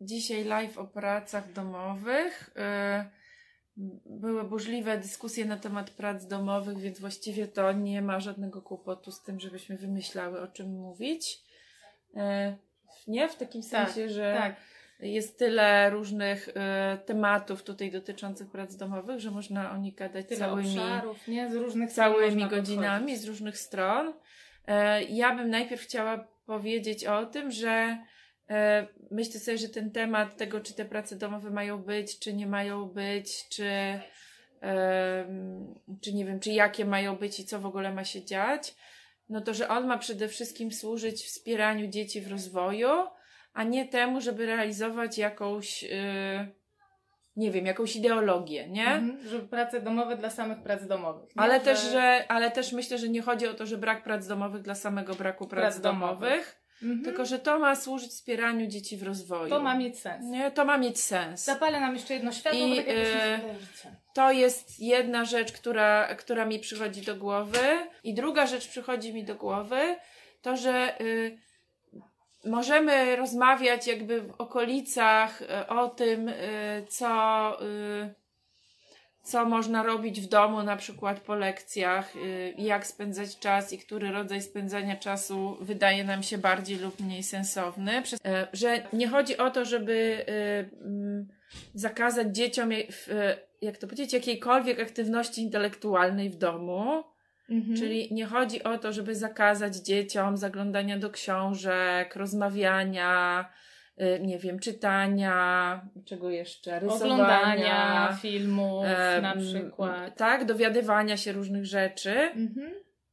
dzisiaj live o pracach domowych. Y, były burzliwe dyskusje na temat prac domowych, więc właściwie to nie ma żadnego kłopotu z tym, żebyśmy wymyślały o czym mówić. Y, nie w takim Tak, sensie, że tak. jest tyle różnych y, tematów tutaj dotyczących prac domowych, że można o nich gadać Tyle całymi obszarów, nie? Z różnych całymi godzinami podchodzić. z różnych stron. Ja bym najpierw chciała powiedzieć o tym, że myślę sobie, że ten temat tego, czy te prace domowe mają być, czy nie mają być, czy, czy nie wiem, czy jakie mają być i co w ogóle ma się dziać, no to, że on ma przede wszystkim służyć wspieraniu dzieci w rozwoju, a nie temu, żeby realizować jakąś, y, nie wiem, jakąś ideologię, nie? Mhm, że prace domowe dla samych prac domowych. nie? Ale też, że, ale też myślę, że nie chodzi o to, że brak prac domowych dla samego braku prac, Prac domowych. domowych, Mhm. tylko że to ma służyć wspieraniu dzieci w rozwoju. To ma mieć sens. Nie, to ma mieć sens. Zapalę nam jeszcze jedno światło, I, bo tak e. To jest jedna rzecz, która, która mi przychodzi do głowy. I druga rzecz przychodzi mi do głowy, to że y, możemy rozmawiać jakby w okolicach y, o tym, y, co, co można robić w domu, na przykład po lekcjach, y, jak spędzać czas i który rodzaj spędzania czasu wydaje nam się bardziej lub mniej sensowny. Y, że nie chodzi o to, żeby y, mm, zakazać dzieciom, y, jak to powiedzieć, jakiejkolwiek aktywności intelektualnej w domu. Mhm. Czyli nie chodzi o to, żeby zakazać dzieciom zaglądania do książek, rozmawiania, nie wiem, czytania, czego jeszcze, rysowania, Oglądania filmów em, na przykład. Tak, dowiadywania się różnych rzeczy, Mhm.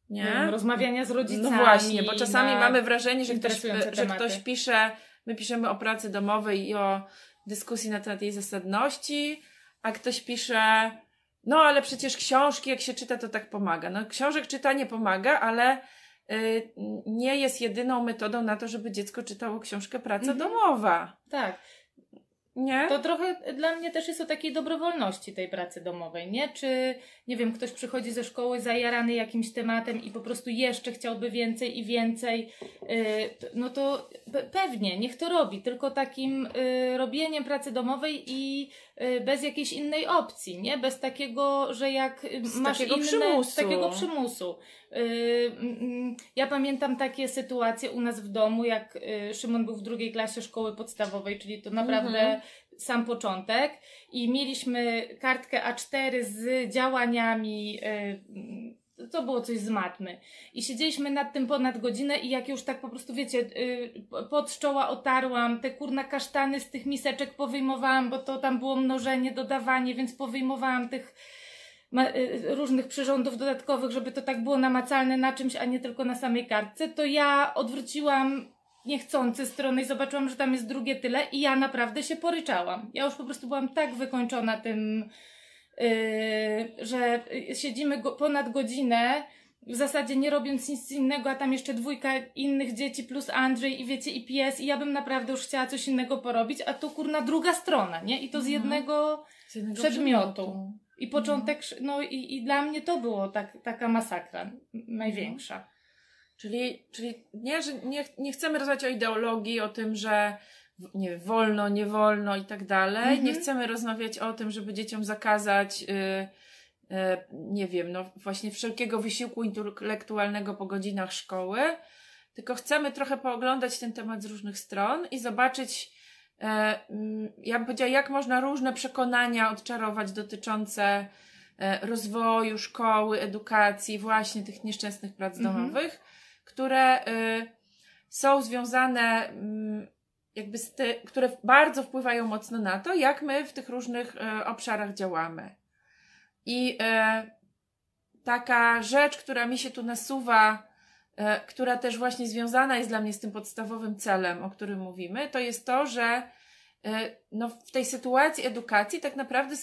nie? Wiem, Rozmawiania z rodzicami. No właśnie, bo czasami mamy wrażenie, że ktoś, że ktoś pisze, my piszemy o pracy domowej i o dyskusji na temat jej zasadności, a ktoś pisze, no ale przecież książki, jak się czyta, to tak pomaga. No książek czytanie pomaga, ale y, nie jest jedyną metodą na to, żeby dziecko czytało książkę praca Mhm. domowa. Tak. Nie? To trochę dla mnie też jest o takiej dobrowolności tej pracy domowej, nie? Czy, nie wiem, ktoś przychodzi ze szkoły zajarany jakimś tematem i po prostu jeszcze chciałby więcej i więcej, t- no to pe- pewnie, niech to robi, tylko takim yy, robieniem pracy domowej i bez jakiejś innej opcji, nie? Bez takiego, że jak yy, Z masz takiego inne... przymusu. Z takiego przymusu. Yy, mm, ja pamiętam takie sytuacje u nas w domu, jak Szymon był w drugiej klasie szkoły podstawowej, czyli to naprawdę Mhm. sam początek i mieliśmy kartkę A4 z działaniami, to było coś z matmy. I siedzieliśmy nad tym ponad godzinę i jak już tak po prostu, wiecie, yy, pod czoła otarłam, te kurna kasztany z tych miseczek powyjmowałam, bo to tam było mnożenie, dodawanie, więc powyjmowałam tych y, różnych przyrządów dodatkowych, żeby to tak było namacalne na czymś, a nie tylko na samej kartce, to ja odwróciłam niechcący stronę i zobaczyłam, że tam jest drugie tyle i ja naprawdę się poryczałam. Ja już po prostu byłam tak wykończona tym, że y, siedzimy go, ponad godzinę, w zasadzie nie robiąc nic innego, a tam jeszcze dwójka innych dzieci plus Andrzej i wiecie, i pies i ja bym naprawdę już chciała coś innego porobić, a tu kurna druga strona, nie? I to z Mhm. jednego Z jednego przedmiotu. i początek, no i, i dla mnie to było tak, taka masakra największa. Czyli, czyli nie, że nie, nie chcemy rozmawiać o ideologii, o tym, że nie wiem, wolno, nie wolno i tak dalej. Mhm. Nie chcemy rozmawiać o tym, żeby dzieciom zakazać, y, y, nie wiem, no właśnie wszelkiego wysiłku intelektualnego po godzinach szkoły, tylko chcemy trochę pooglądać ten temat z różnych stron i zobaczyć, e, mm, ja bym powiedziała, jak można różne przekonania odczarować dotyczące e, rozwoju szkoły, edukacji, właśnie tych nieszczęsnych prac Mhm. domowych, które y, są związane mm, jakby ty, które bardzo wpływają mocno na to, jak my w tych różnych e, obszarach działamy. I e, taka rzecz, która mi się tu nasuwa, e, która też właśnie związana jest dla mnie z tym podstawowym celem, o którym mówimy, to jest to, że no, w tej sytuacji edukacji tak naprawdę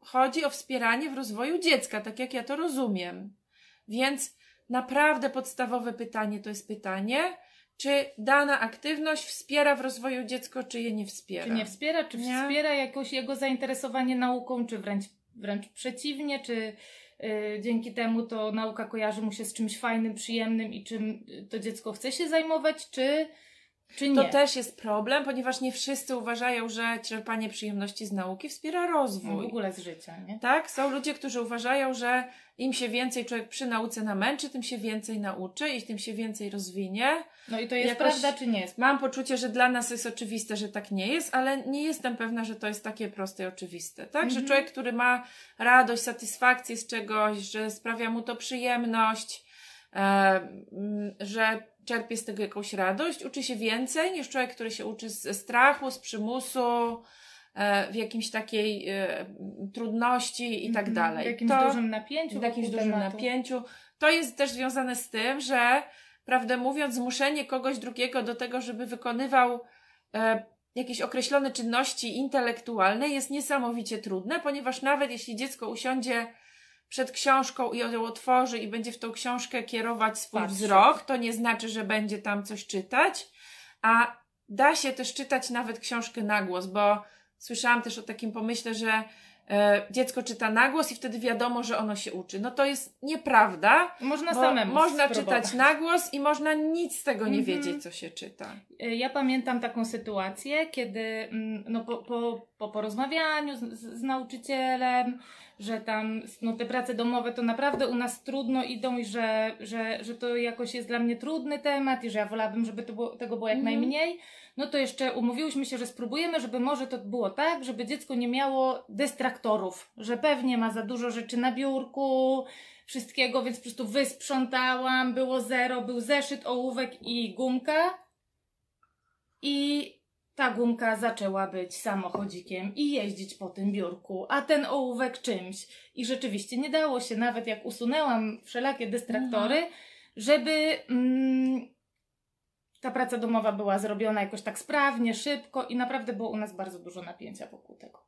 chodzi o wspieranie w rozwoju dziecka, tak jak ja to rozumiem. Więc naprawdę podstawowe pytanie to jest pytanie, czy dana aktywność wspiera w rozwoju dziecko, czy je nie wspiera. Czy nie wspiera, czy Nie. wspiera jakoś jego zainteresowanie nauką, czy wręcz, wręcz przeciwnie, czy y, dzięki temu to nauka kojarzy mu się z czymś fajnym, przyjemnym i czym to dziecko chce się zajmować, czy? To też jest problem, ponieważ nie wszyscy uważają, że czerpanie przyjemności z nauki wspiera No, rozwój. w ogóle z życia, nie? Tak? Są ludzie, którzy uważają, że im się więcej człowiek przy nauce namęczy, tym się więcej nauczy i tym się więcej rozwinie. No i to jest Jakoś- prawda, czy nie jest? Mam poczucie, że dla nas jest oczywiste, że tak nie jest, ale nie jestem pewna, że to jest takie proste i oczywiste. Tak? Że Mhm. człowiek, który ma radość, satysfakcję z czegoś, że sprawia mu to przyjemność, e, że czerpie z tego jakąś radość, uczy się więcej niż człowiek, który się uczy ze strachu, z przymusu, e, w jakimś takiej e, trudności i tak Mhm. dalej. W jakimś To- dużym napięciu. w jakimś dużym tematu. napięciu. To jest też związane z tym, że prawdę mówiąc, zmuszenie kogoś drugiego do tego, żeby wykonywał e, jakieś określone czynności intelektualne jest niesamowicie trudne, ponieważ nawet jeśli dziecko usiądzie przed książką i ją otworzy i będzie w tą książkę kierować swój Patrzeć. wzrok, to nie znaczy, że będzie tam coś czytać, a da się też czytać nawet książkę na głos, bo słyszałam też o takim pomyśle, że e, dziecko czyta na głos i wtedy wiadomo, że ono się uczy. No to jest nieprawda, Można samemu można spróbować. czytać na głos i można nic z tego nie Mhm. wiedzieć, co się czyta. Y, Ja pamiętam taką sytuację, kiedy mm, no, po, po, po porozmawianiu z, z, nauczycielem, że tam no, te prace domowe to naprawdę u nas trudno idą i że, że, że to jakoś jest dla mnie trudny temat i że ja wolałabym, żeby było, tego było jak Mhm. najmniej. No to jeszcze umówiłyśmy się, że spróbujemy, żeby może to było tak, żeby dziecko nie miało dystraktorów, że pewnie ma za dużo rzeczy na biurku, wszystkiego, więc po prostu wysprzątałam, było zero, był zeszyt, ołówek i gumka. I ta gumka zaczęła być samochodzikiem i jeździć po tym biurku, a ten ołówek czymś. I rzeczywiście nie dało się, nawet jak usunęłam wszelakie dystraktory, żeby mm, ta praca domowa była zrobiona jakoś tak sprawnie, szybko i naprawdę było u nas bardzo dużo napięcia wokół tego.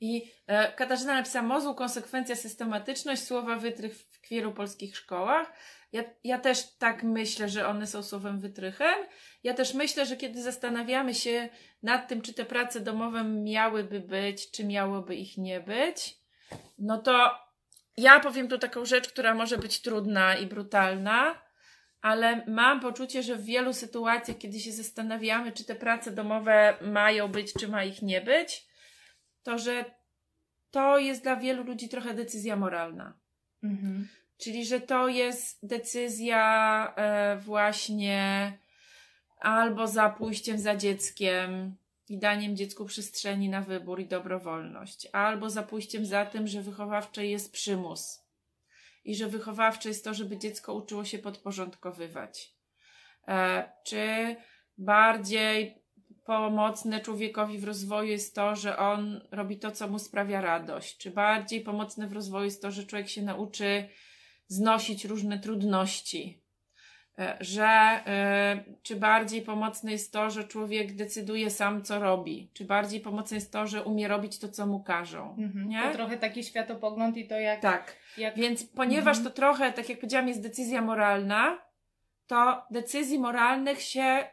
I e, Katarzyna napisała mozuł, konsekwencja, systematyczność, słowa wytrych w wielu polskich szkołach. Ja, ja też tak myślę, że one są słowem wytrychem. Ja też myślę, że kiedy zastanawiamy się nad tym, czy te prace domowe miałyby być, czy miałoby ich nie być, no to ja powiem tu taką rzecz, która może być trudna i brutalna, ale mam poczucie, że w wielu sytuacjach, kiedy się zastanawiamy, czy te prace domowe mają być, czy ma ich nie być, to że to jest dla wielu ludzi trochę decyzja moralna. Mhm. Czyli, że to jest decyzja e, właśnie albo za pójściem za dzieckiem i daniem dziecku przestrzeni na wybór i dobrowolność, albo za pójściem za tym, że wychowawcze jest przymus i że wychowawcze jest to, żeby dziecko uczyło się podporządkowywać. E, czy bardziej pomocne człowiekowi w rozwoju jest to, że on robi to, co mu sprawia radość, czy bardziej pomocne w rozwoju jest to, że człowiek się nauczy znosić różne trudności, E, że e, czy bardziej pomocne jest to, że człowiek decyduje sam, co robi, czy bardziej pomocne jest to, że umie robić to, co mu każą. Mhm. Nie? To trochę taki światopogląd i to jak... Tak. jak... Więc ponieważ Mhm. to trochę, tak jak powiedziałam, jest decyzja moralna, to decyzji moralnych się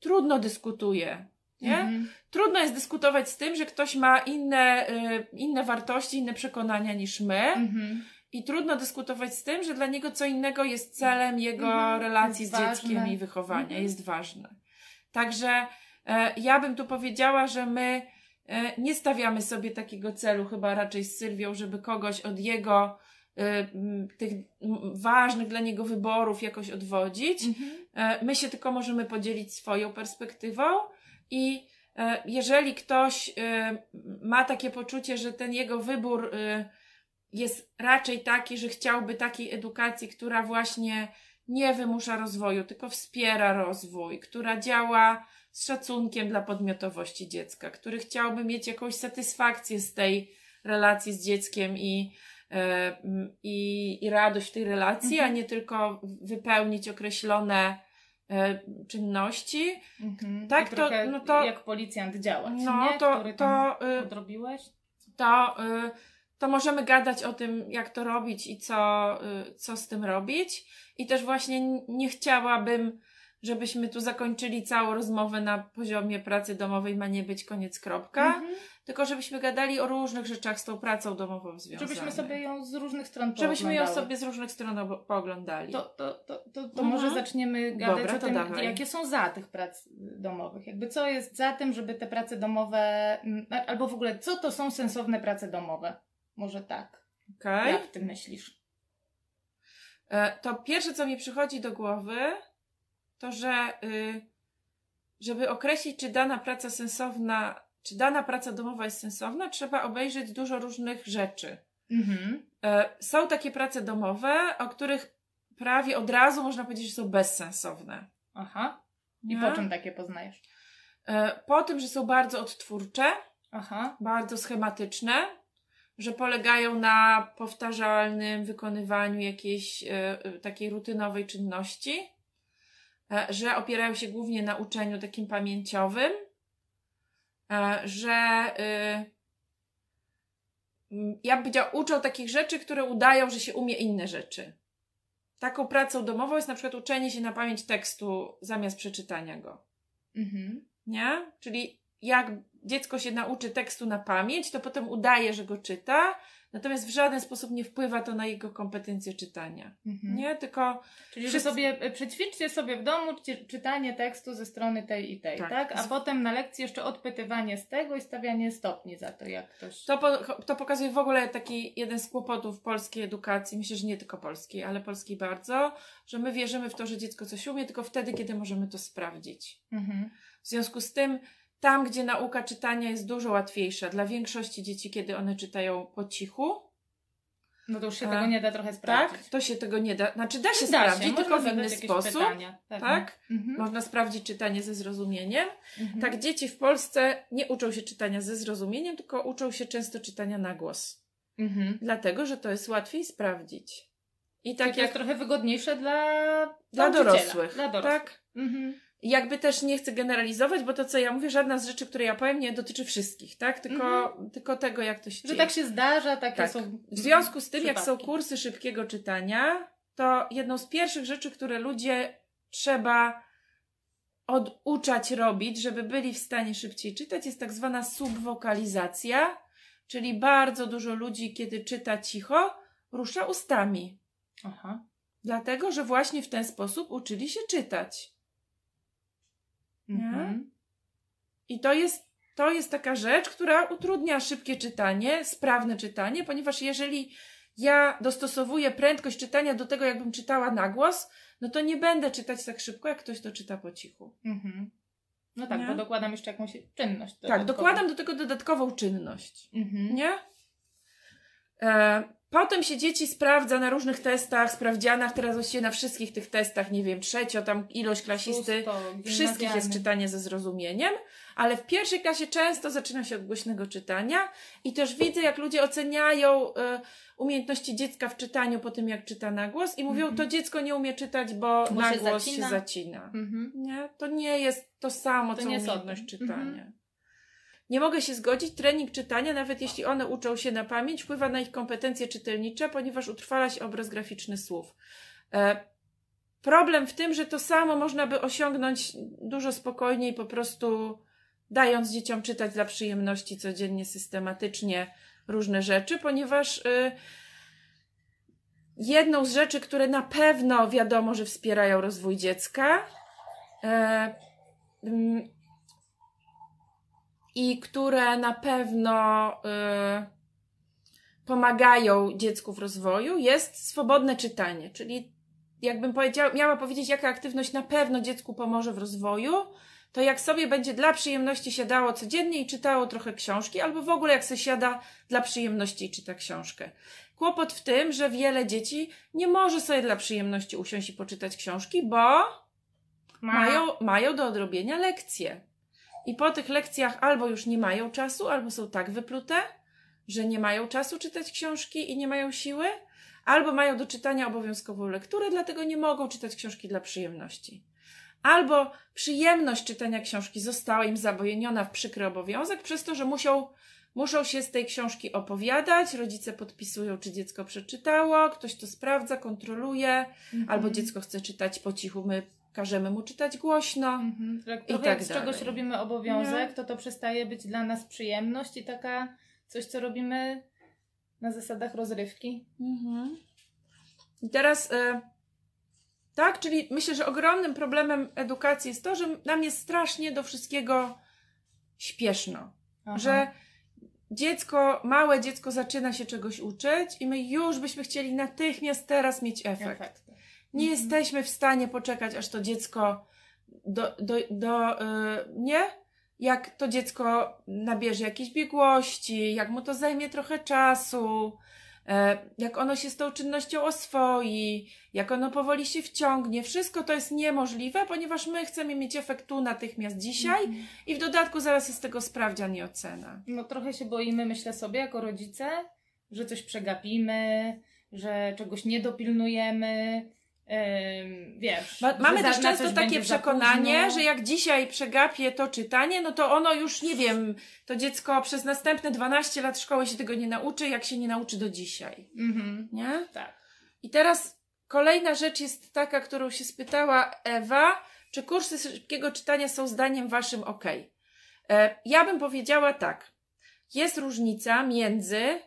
trudno dyskutuje. Nie? Mhm. Trudno jest dyskutować z tym, że ktoś ma inne, y, inne wartości, inne przekonania niż my. Mhm. I trudno dyskutować z tym, że dla niego co innego jest celem jego Mhm. relacji Jest z dzieckiem ważne. i wychowania, Mhm. jest ważne. Także e, ja bym tu powiedziała, że my e, nie stawiamy sobie takiego celu, chyba raczej z Sylwią, żeby kogoś od jego e, tych ważnych dla niego wyborów jakoś odwodzić. Mhm. E, My się tylko możemy podzielić swoją perspektywą i e, jeżeli ktoś ma takie poczucie, że ten jego wybór jest raczej taki, że chciałby takiej edukacji, która właśnie nie wymusza rozwoju, tylko wspiera rozwój, która działa z szacunkiem dla podmiotowości dziecka, który chciałby mieć jakąś satysfakcję z tej relacji z dzieckiem i, e, i, i radość w tej relacji, Mhm. a nie tylko wypełnić określone e, czynności. Mhm. Tak, to- no to- jak policjant działać, No nie? to, Który to, odrobiłeś? to, y, to możemy gadać o tym, jak to robić i co, y, co z tym robić. I też właśnie nie chciałabym żebyśmy tu zakończyli całą rozmowę na poziomie pracy domowej, ma nie być koniec kropka, Mhm. tylko żebyśmy gadali o różnych rzeczach z tą pracą domową związanych. Żebyśmy sobie ją z różnych stron Żebyśmy ją pooglądały. sobie z różnych stron pooglądali. To, to, to, to, to Mhm. może zaczniemy gadać Dobra, o tym, dawaj. jakie są za tych prac domowych. Jakby co jest za tym, żeby te prace domowe, mm, albo w ogóle co to są sensowne prace domowe? Może tak. Okej? Jak ty myślisz? E, To pierwsze, co mi przychodzi do głowy, to że y, żeby określić, czy dana praca sensowna, czy dana praca domowa jest sensowna, trzeba obejrzeć dużo różnych rzeczy. Mhm. E, Są takie prace domowe, o których prawie od razu można powiedzieć, że są bezsensowne. Aha. I Nie? po czym takie poznajesz? E, Po tym, że są bardzo odtwórcze, Aha. bardzo schematyczne, że polegają na powtarzalnym wykonywaniu jakiejś e, e, takiej rutynowej czynności, e, że opierają się głównie na uczeniu takim pamięciowym, że m, ja bym powiedziała, uczą takich rzeczy, które udają, że się umie inne rzeczy. Taką pracą domową jest na przykład uczenie się na pamięć tekstu zamiast przeczytania go Mhm. nie? Czyli jak dziecko się nauczy tekstu na pamięć, to potem udaje, że go czyta, natomiast w żaden sposób nie wpływa to na jego kompetencje czytania. Mhm. Nie? Tylko Czyli że sobie e, przećwiczcie sobie w domu czy- czytanie tekstu ze strony tej i tej, Tak. tak? A potem na lekcji jeszcze odpytywanie z tego i stawianie stopni za to, jak ktoś. to, po, to pokazuje w ogóle taki jeden z kłopotów polskiej edukacji, myślę, że nie tylko polskiej, ale polskiej bardzo, że my wierzymy w to, że dziecko coś umie tylko wtedy, kiedy możemy to sprawdzić. Mhm. W związku z tym, tam, gdzie nauka czytania jest dużo łatwiejsza dla większości dzieci, kiedy one czytają po cichu, No to już się A, tego nie da trochę sprawdzić. tak, to się tego nie da, znaczy da się Da sprawdzić, można tylko w inny sposób. Pytania. tak? Mhm. Można sprawdzić czytanie ze zrozumieniem. Mhm. Tak, dzieci w Polsce nie uczą się czytania ze zrozumieniem, tylko uczą się często czytania na głos. Mhm. Dlatego, że to jest łatwiej sprawdzić. I Tak tak to jest jak trochę wygodniejsze dla, dla dorosłych. Dla dorosłych. Tak? Mhm. Jakby też nie chcę generalizować, bo to, co ja mówię, żadna z rzeczy, które ja powiem, nie dotyczy wszystkich, tak? Tylko, tylko tego, jak to się Że dzieje. tak się zdarza, takie Tak. są. W związku z tym, jak są przypadki. kursy szybkiego czytania, to jedną z pierwszych rzeczy, które ludzie trzeba oduczać robić, żeby byli w stanie szybciej czytać, jest tak zwana subwokalizacja, czyli bardzo dużo ludzi, kiedy czyta cicho, rusza ustami. Aha. Dlatego, że właśnie w ten sposób uczyli się czytać. Mhm. I to jest, to jest taka rzecz, która utrudnia szybkie czytanie, sprawne czytanie, ponieważ jeżeli ja dostosowuję prędkość czytania do tego, jakbym czytała na głos, no to nie będę czytać tak szybko, jak ktoś to czyta po cichu. Mhm. No tak, Nie? bo dokładam jeszcze jakąś czynność. Tak, dodatkową. dokładam do tego dodatkową czynność. Mhm. Nie? E, potem się dzieci sprawdza na różnych testach, sprawdzianach, teraz właściwie na wszystkich tych testach, nie wiem, trzecio, tam ilość klasisty, Wszystkich jest czytanie ze zrozumieniem, ale w pierwszej klasie często zaczyna się od głośnego czytania i też widzę, jak ludzie oceniają e, umiejętności dziecka w czytaniu po tym, jak czyta na głos i mówią, Mhm. to dziecko nie umie czytać, bo, Bo na się głos zacina. się zacina. Mhm. Nie? To nie jest to samo, To co umiejętność tym. czytania. Mhm. Nie mogę się zgodzić, trening czytania, nawet jeśli one uczą się na pamięć, wpływa na ich kompetencje czytelnicze, ponieważ utrwala się obraz graficzny słów. E, problem w tym, że to samo można by osiągnąć dużo spokojniej, po prostu dając dzieciom czytać dla przyjemności codziennie, systematycznie różne rzeczy, ponieważ y, jedną z rzeczy, które na pewno wiadomo, że wspierają rozwój dziecka, e, mm, i które na pewno y, pomagają dziecku w rozwoju, jest swobodne czytanie. Czyli jakbym powiedziała, miała powiedzieć, jaka aktywność na pewno dziecku pomoże w rozwoju, to jak sobie będzie dla przyjemności siadało codziennie i czytało trochę książki, albo w ogóle jak sobie siada dla przyjemności i czyta książkę. Kłopot w tym, że wiele dzieci nie może sobie dla przyjemności usiąść i poczytać książki, bo Ma. mają, mają do odrobienia lekcje. I po tych lekcjach albo już nie mają czasu, albo są tak wyplute, że nie mają czasu czytać książki i nie mają siły, albo mają do czytania obowiązkową lekturę, dlatego nie mogą czytać książki dla przyjemności. Albo przyjemność czytania książki została im zabojeniona w przykry obowiązek, przez to, że muszą, muszą się z tej książki opowiadać, rodzice podpisują, czy dziecko przeczytało, ktoś to sprawdza, kontroluje, Mhm. albo dziecko chce czytać po cichu, my każemy mu czytać głośno. Mhm. Tak, I tak jak z czegoś robimy obowiązek, to to przestaje być dla nas przyjemność i taka coś, co robimy na zasadach rozrywki. Mhm. I teraz e, tak, czyli myślę, że ogromnym problemem edukacji jest to, że nam jest strasznie do wszystkiego śpieszno. Aha. Że dziecko, małe dziecko zaczyna się czegoś uczyć i my już byśmy chcieli natychmiast teraz mieć efekt. Efekt. Nie Mhm. jesteśmy w stanie poczekać, aż to dziecko do, do, do y, nie? Jak to dziecko nabierze jakiejś biegłości, jak mu to zajmie trochę czasu, e, jak ono się z tą czynnością oswoi, jak ono powoli się wciągnie. Wszystko to jest niemożliwe, ponieważ my chcemy mieć efekt tu natychmiast dzisiaj Mhm. i w dodatku zaraz jest tego sprawdzian i ocena. No trochę się boimy, myślę sobie, jako rodzice, że coś przegapimy, że czegoś nie dopilnujemy. Wiesz. Mamy też często takie przekonanie, że jak dzisiaj przegapię to czytanie, no to ono już, nie wiem, to dziecko przez następne 12 lat szkoły się tego nie nauczy, jak się nie nauczy do dzisiaj. Mhm. Nie? Tak. I teraz kolejna rzecz jest taka, którą się spytała Ewa, czy kursy szybkiego czytania są zdaniem waszym ok? E, ja bym powiedziała tak. Jest różnica między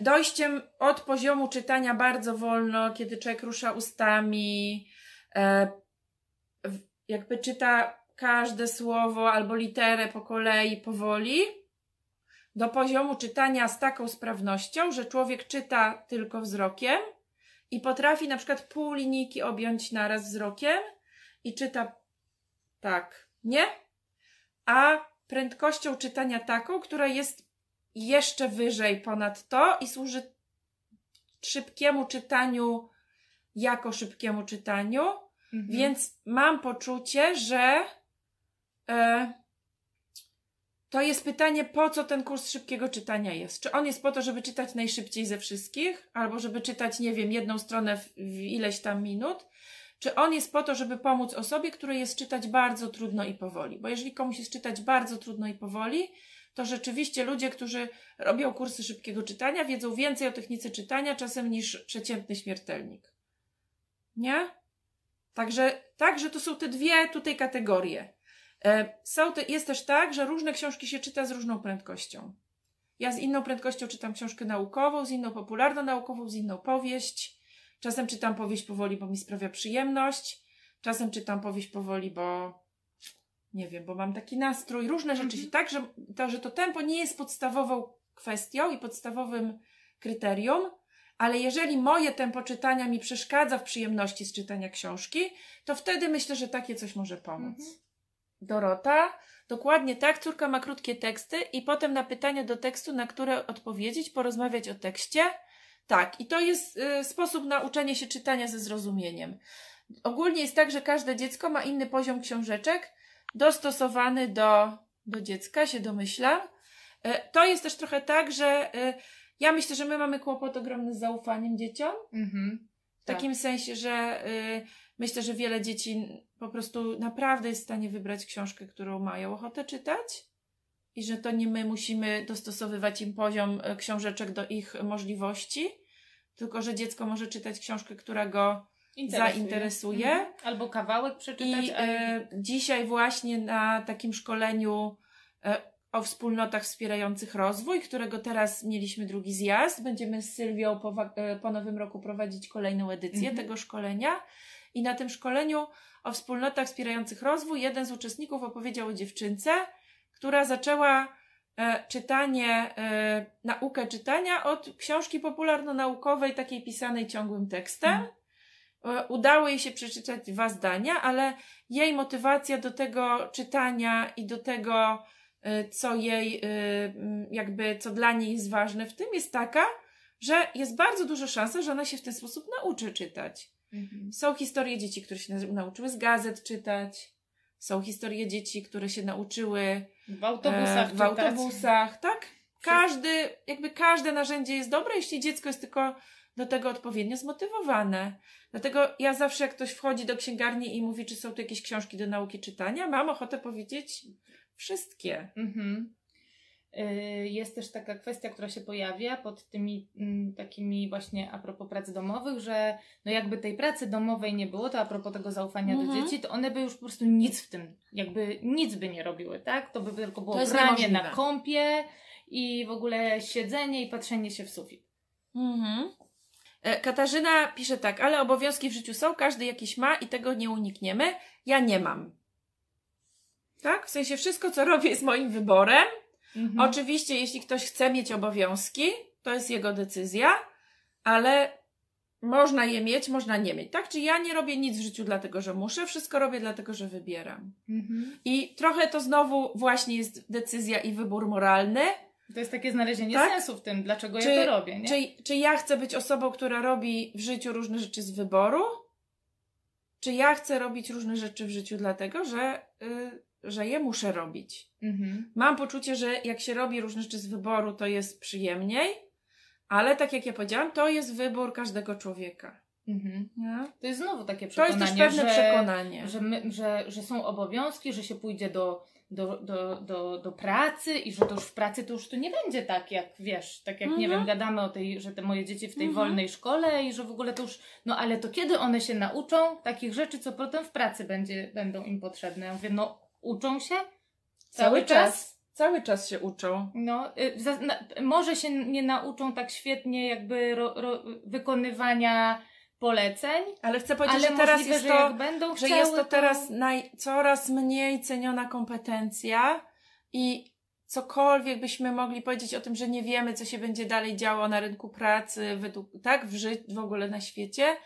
dojściem od poziomu czytania bardzo wolno, kiedy człowiek rusza ustami, e, jakby czyta każde słowo albo literę po kolei, powoli, do poziomu czytania z taką sprawnością, że człowiek czyta tylko wzrokiem i potrafi na przykład pół linijki objąć naraz wzrokiem i czyta tak, nie? A prędkością czytania taką, która jest jeszcze wyżej ponad to i służy szybkiemu czytaniu jako szybkiemu czytaniu, Mhm. więc mam poczucie, że e, to jest pytanie, po co ten kurs szybkiego czytania jest. Czy on jest po to, żeby czytać najszybciej ze wszystkich, albo żeby czytać, nie wiem, jedną stronę w, w ileś tam minut? Czy on jest po to, żeby pomóc osobie, której jest czytać bardzo trudno i powoli? Bo jeżeli komuś jest czytać bardzo trudno i powoli, to rzeczywiście ludzie, którzy robią kursy szybkiego czytania, wiedzą więcej o technice czytania czasem niż przeciętny śmiertelnik. Nie? Także, także to są te dwie tutaj kategorie. E, Są te, jest też tak, że różne książki się czyta z różną prędkością. Ja z inną prędkością czytam książkę naukową, z inną popularno-naukową, z inną powieść. Czasem czytam powieść powoli, bo mi sprawia przyjemność. Czasem czytam powieść powoli, bo nie wiem, bo mam taki nastrój. Różne rzeczy Mhm. się tak, że to, że to tempo nie jest podstawową kwestią i podstawowym kryterium, ale jeżeli moje tempo czytania mi przeszkadza w przyjemności z czytania książki, to wtedy myślę, że takie coś może pomóc. Mhm. Dorota, dokładnie tak, córka ma krótkie teksty i potem na pytania do tekstu, na które odpowiedzieć, porozmawiać o tekście. Tak, i to jest y, sposób na uczenie się czytania ze zrozumieniem. Ogólnie jest tak, że każde dziecko ma inny poziom książeczek, dostosowany do, do dziecka, się domyślam. Y, to jest też trochę tak, że y, ja myślę, że my mamy kłopot ogromny z zaufaniem dzieciom. Mhm. W takim sensie, że y, myślę, że wiele dzieci po prostu naprawdę jest w stanie wybrać książkę, którą mają ochotę czytać i że to nie my musimy dostosowywać im poziom y, książeczek do ich możliwości, tylko że dziecko może czytać książkę, która go zainteresuje. Mhm. Albo kawałek przeczytać. i a- e, dzisiaj właśnie na takim szkoleniu e, o wspólnotach wspierających rozwój, którego teraz mieliśmy drugi zjazd. Będziemy z Sylwią po, e, po nowym roku prowadzić kolejną edycję Mhm. tego szkolenia. I na tym szkoleniu o wspólnotach wspierających rozwój jeden z uczestników opowiedział o dziewczynce, która zaczęła e, czytanie, e, naukę czytania od książki popularno-naukowej, takiej pisanej ciągłym tekstem. Mhm. E, Udało jej się przeczytać dwa zdania, ale jej motywacja do tego czytania i do tego, e, co jej, e, jakby, co dla niej jest ważne w tym, jest taka, że jest bardzo duża szansa, że ona się w ten sposób nauczy czytać. Mhm. Są historie dzieci, które się nau- nauczyły z gazet czytać. Są historie dzieci, które się nauczyły W autobusach. e, w autobusach, tak? Każdy, jakby każde narzędzie jest dobre, jeśli dziecko jest tylko do tego odpowiednio zmotywowane. Dlatego ja zawsze, jak ktoś wchodzi do księgarni i mówi, czy są tu jakieś książki do nauki czytania, mam ochotę powiedzieć wszystkie. Mhm. Y, jest też taka kwestia, która się pojawia pod tymi mm, takimi właśnie a propos pracy domowych, że no jakby tej pracy domowej nie było, to a propos tego zaufania do Mhm. dzieci, to one by już po prostu nic w tym, jakby nic by nie robiły, tak? To by tylko było granie na kąpie i w ogóle siedzenie i patrzenie się w sufit. Mhm. E, Katarzyna pisze tak, ale obowiązki w życiu są, każdy jakieś ma i tego nie unikniemy. Ja nie mam. Tak? W sensie wszystko, co robię, jest moim wyborem. Mhm. Oczywiście, jeśli ktoś chce mieć obowiązki, to jest jego decyzja, ale można je mieć, można nie mieć. Tak? Czy ja nie robię nic w życiu dlatego, że muszę, wszystko robię dlatego, że wybieram. Mhm. I trochę to znowu właśnie jest decyzja i wybór moralny. To jest takie znalezienie Tak? sensu w tym, dlaczego Czy- ja to robię, nie? Czy, czy ja chcę być osobą, która robi w życiu różne rzeczy z wyboru? Czy ja chcę robić różne rzeczy w życiu dlatego, że, y, że je muszę robić? Mhm. Mam poczucie, że jak się robi różne rzeczy z wyboru, to jest przyjemniej, ale tak jak ja powiedziałam, to jest wybór każdego człowieka. Mhm. Nie? To jest znowu takie To jest przekonanie, też pewne że, przekonanie. że, my, że, że są obowiązki, że się pójdzie do, do, do, do, do pracy i że to już w pracy to już tu nie będzie tak, jak wiesz, tak jak nie Mhm. wiem, gadamy o tej, że te moje dzieci w tej Mhm. wolnej szkole i że w ogóle to już, no ale to kiedy one się nauczą takich rzeczy, co potem w pracy będzie, będą im potrzebne? Ja mówię, no uczą się Cały czas. Cały czas się uczą. No, y, za, na, może się nie nauczą tak świetnie jakby ro, ro, wykonywania poleceń, Ale chcę powiedzieć, ale że teraz możliwe, jest że to, że chciały, jest to teraz naj, coraz mniej ceniona kompetencja i cokolwiek byśmy mogli powiedzieć o tym, że nie wiemy, co się będzie dalej działo na rynku pracy, według, tak, w życiu, w ogóle na świecie,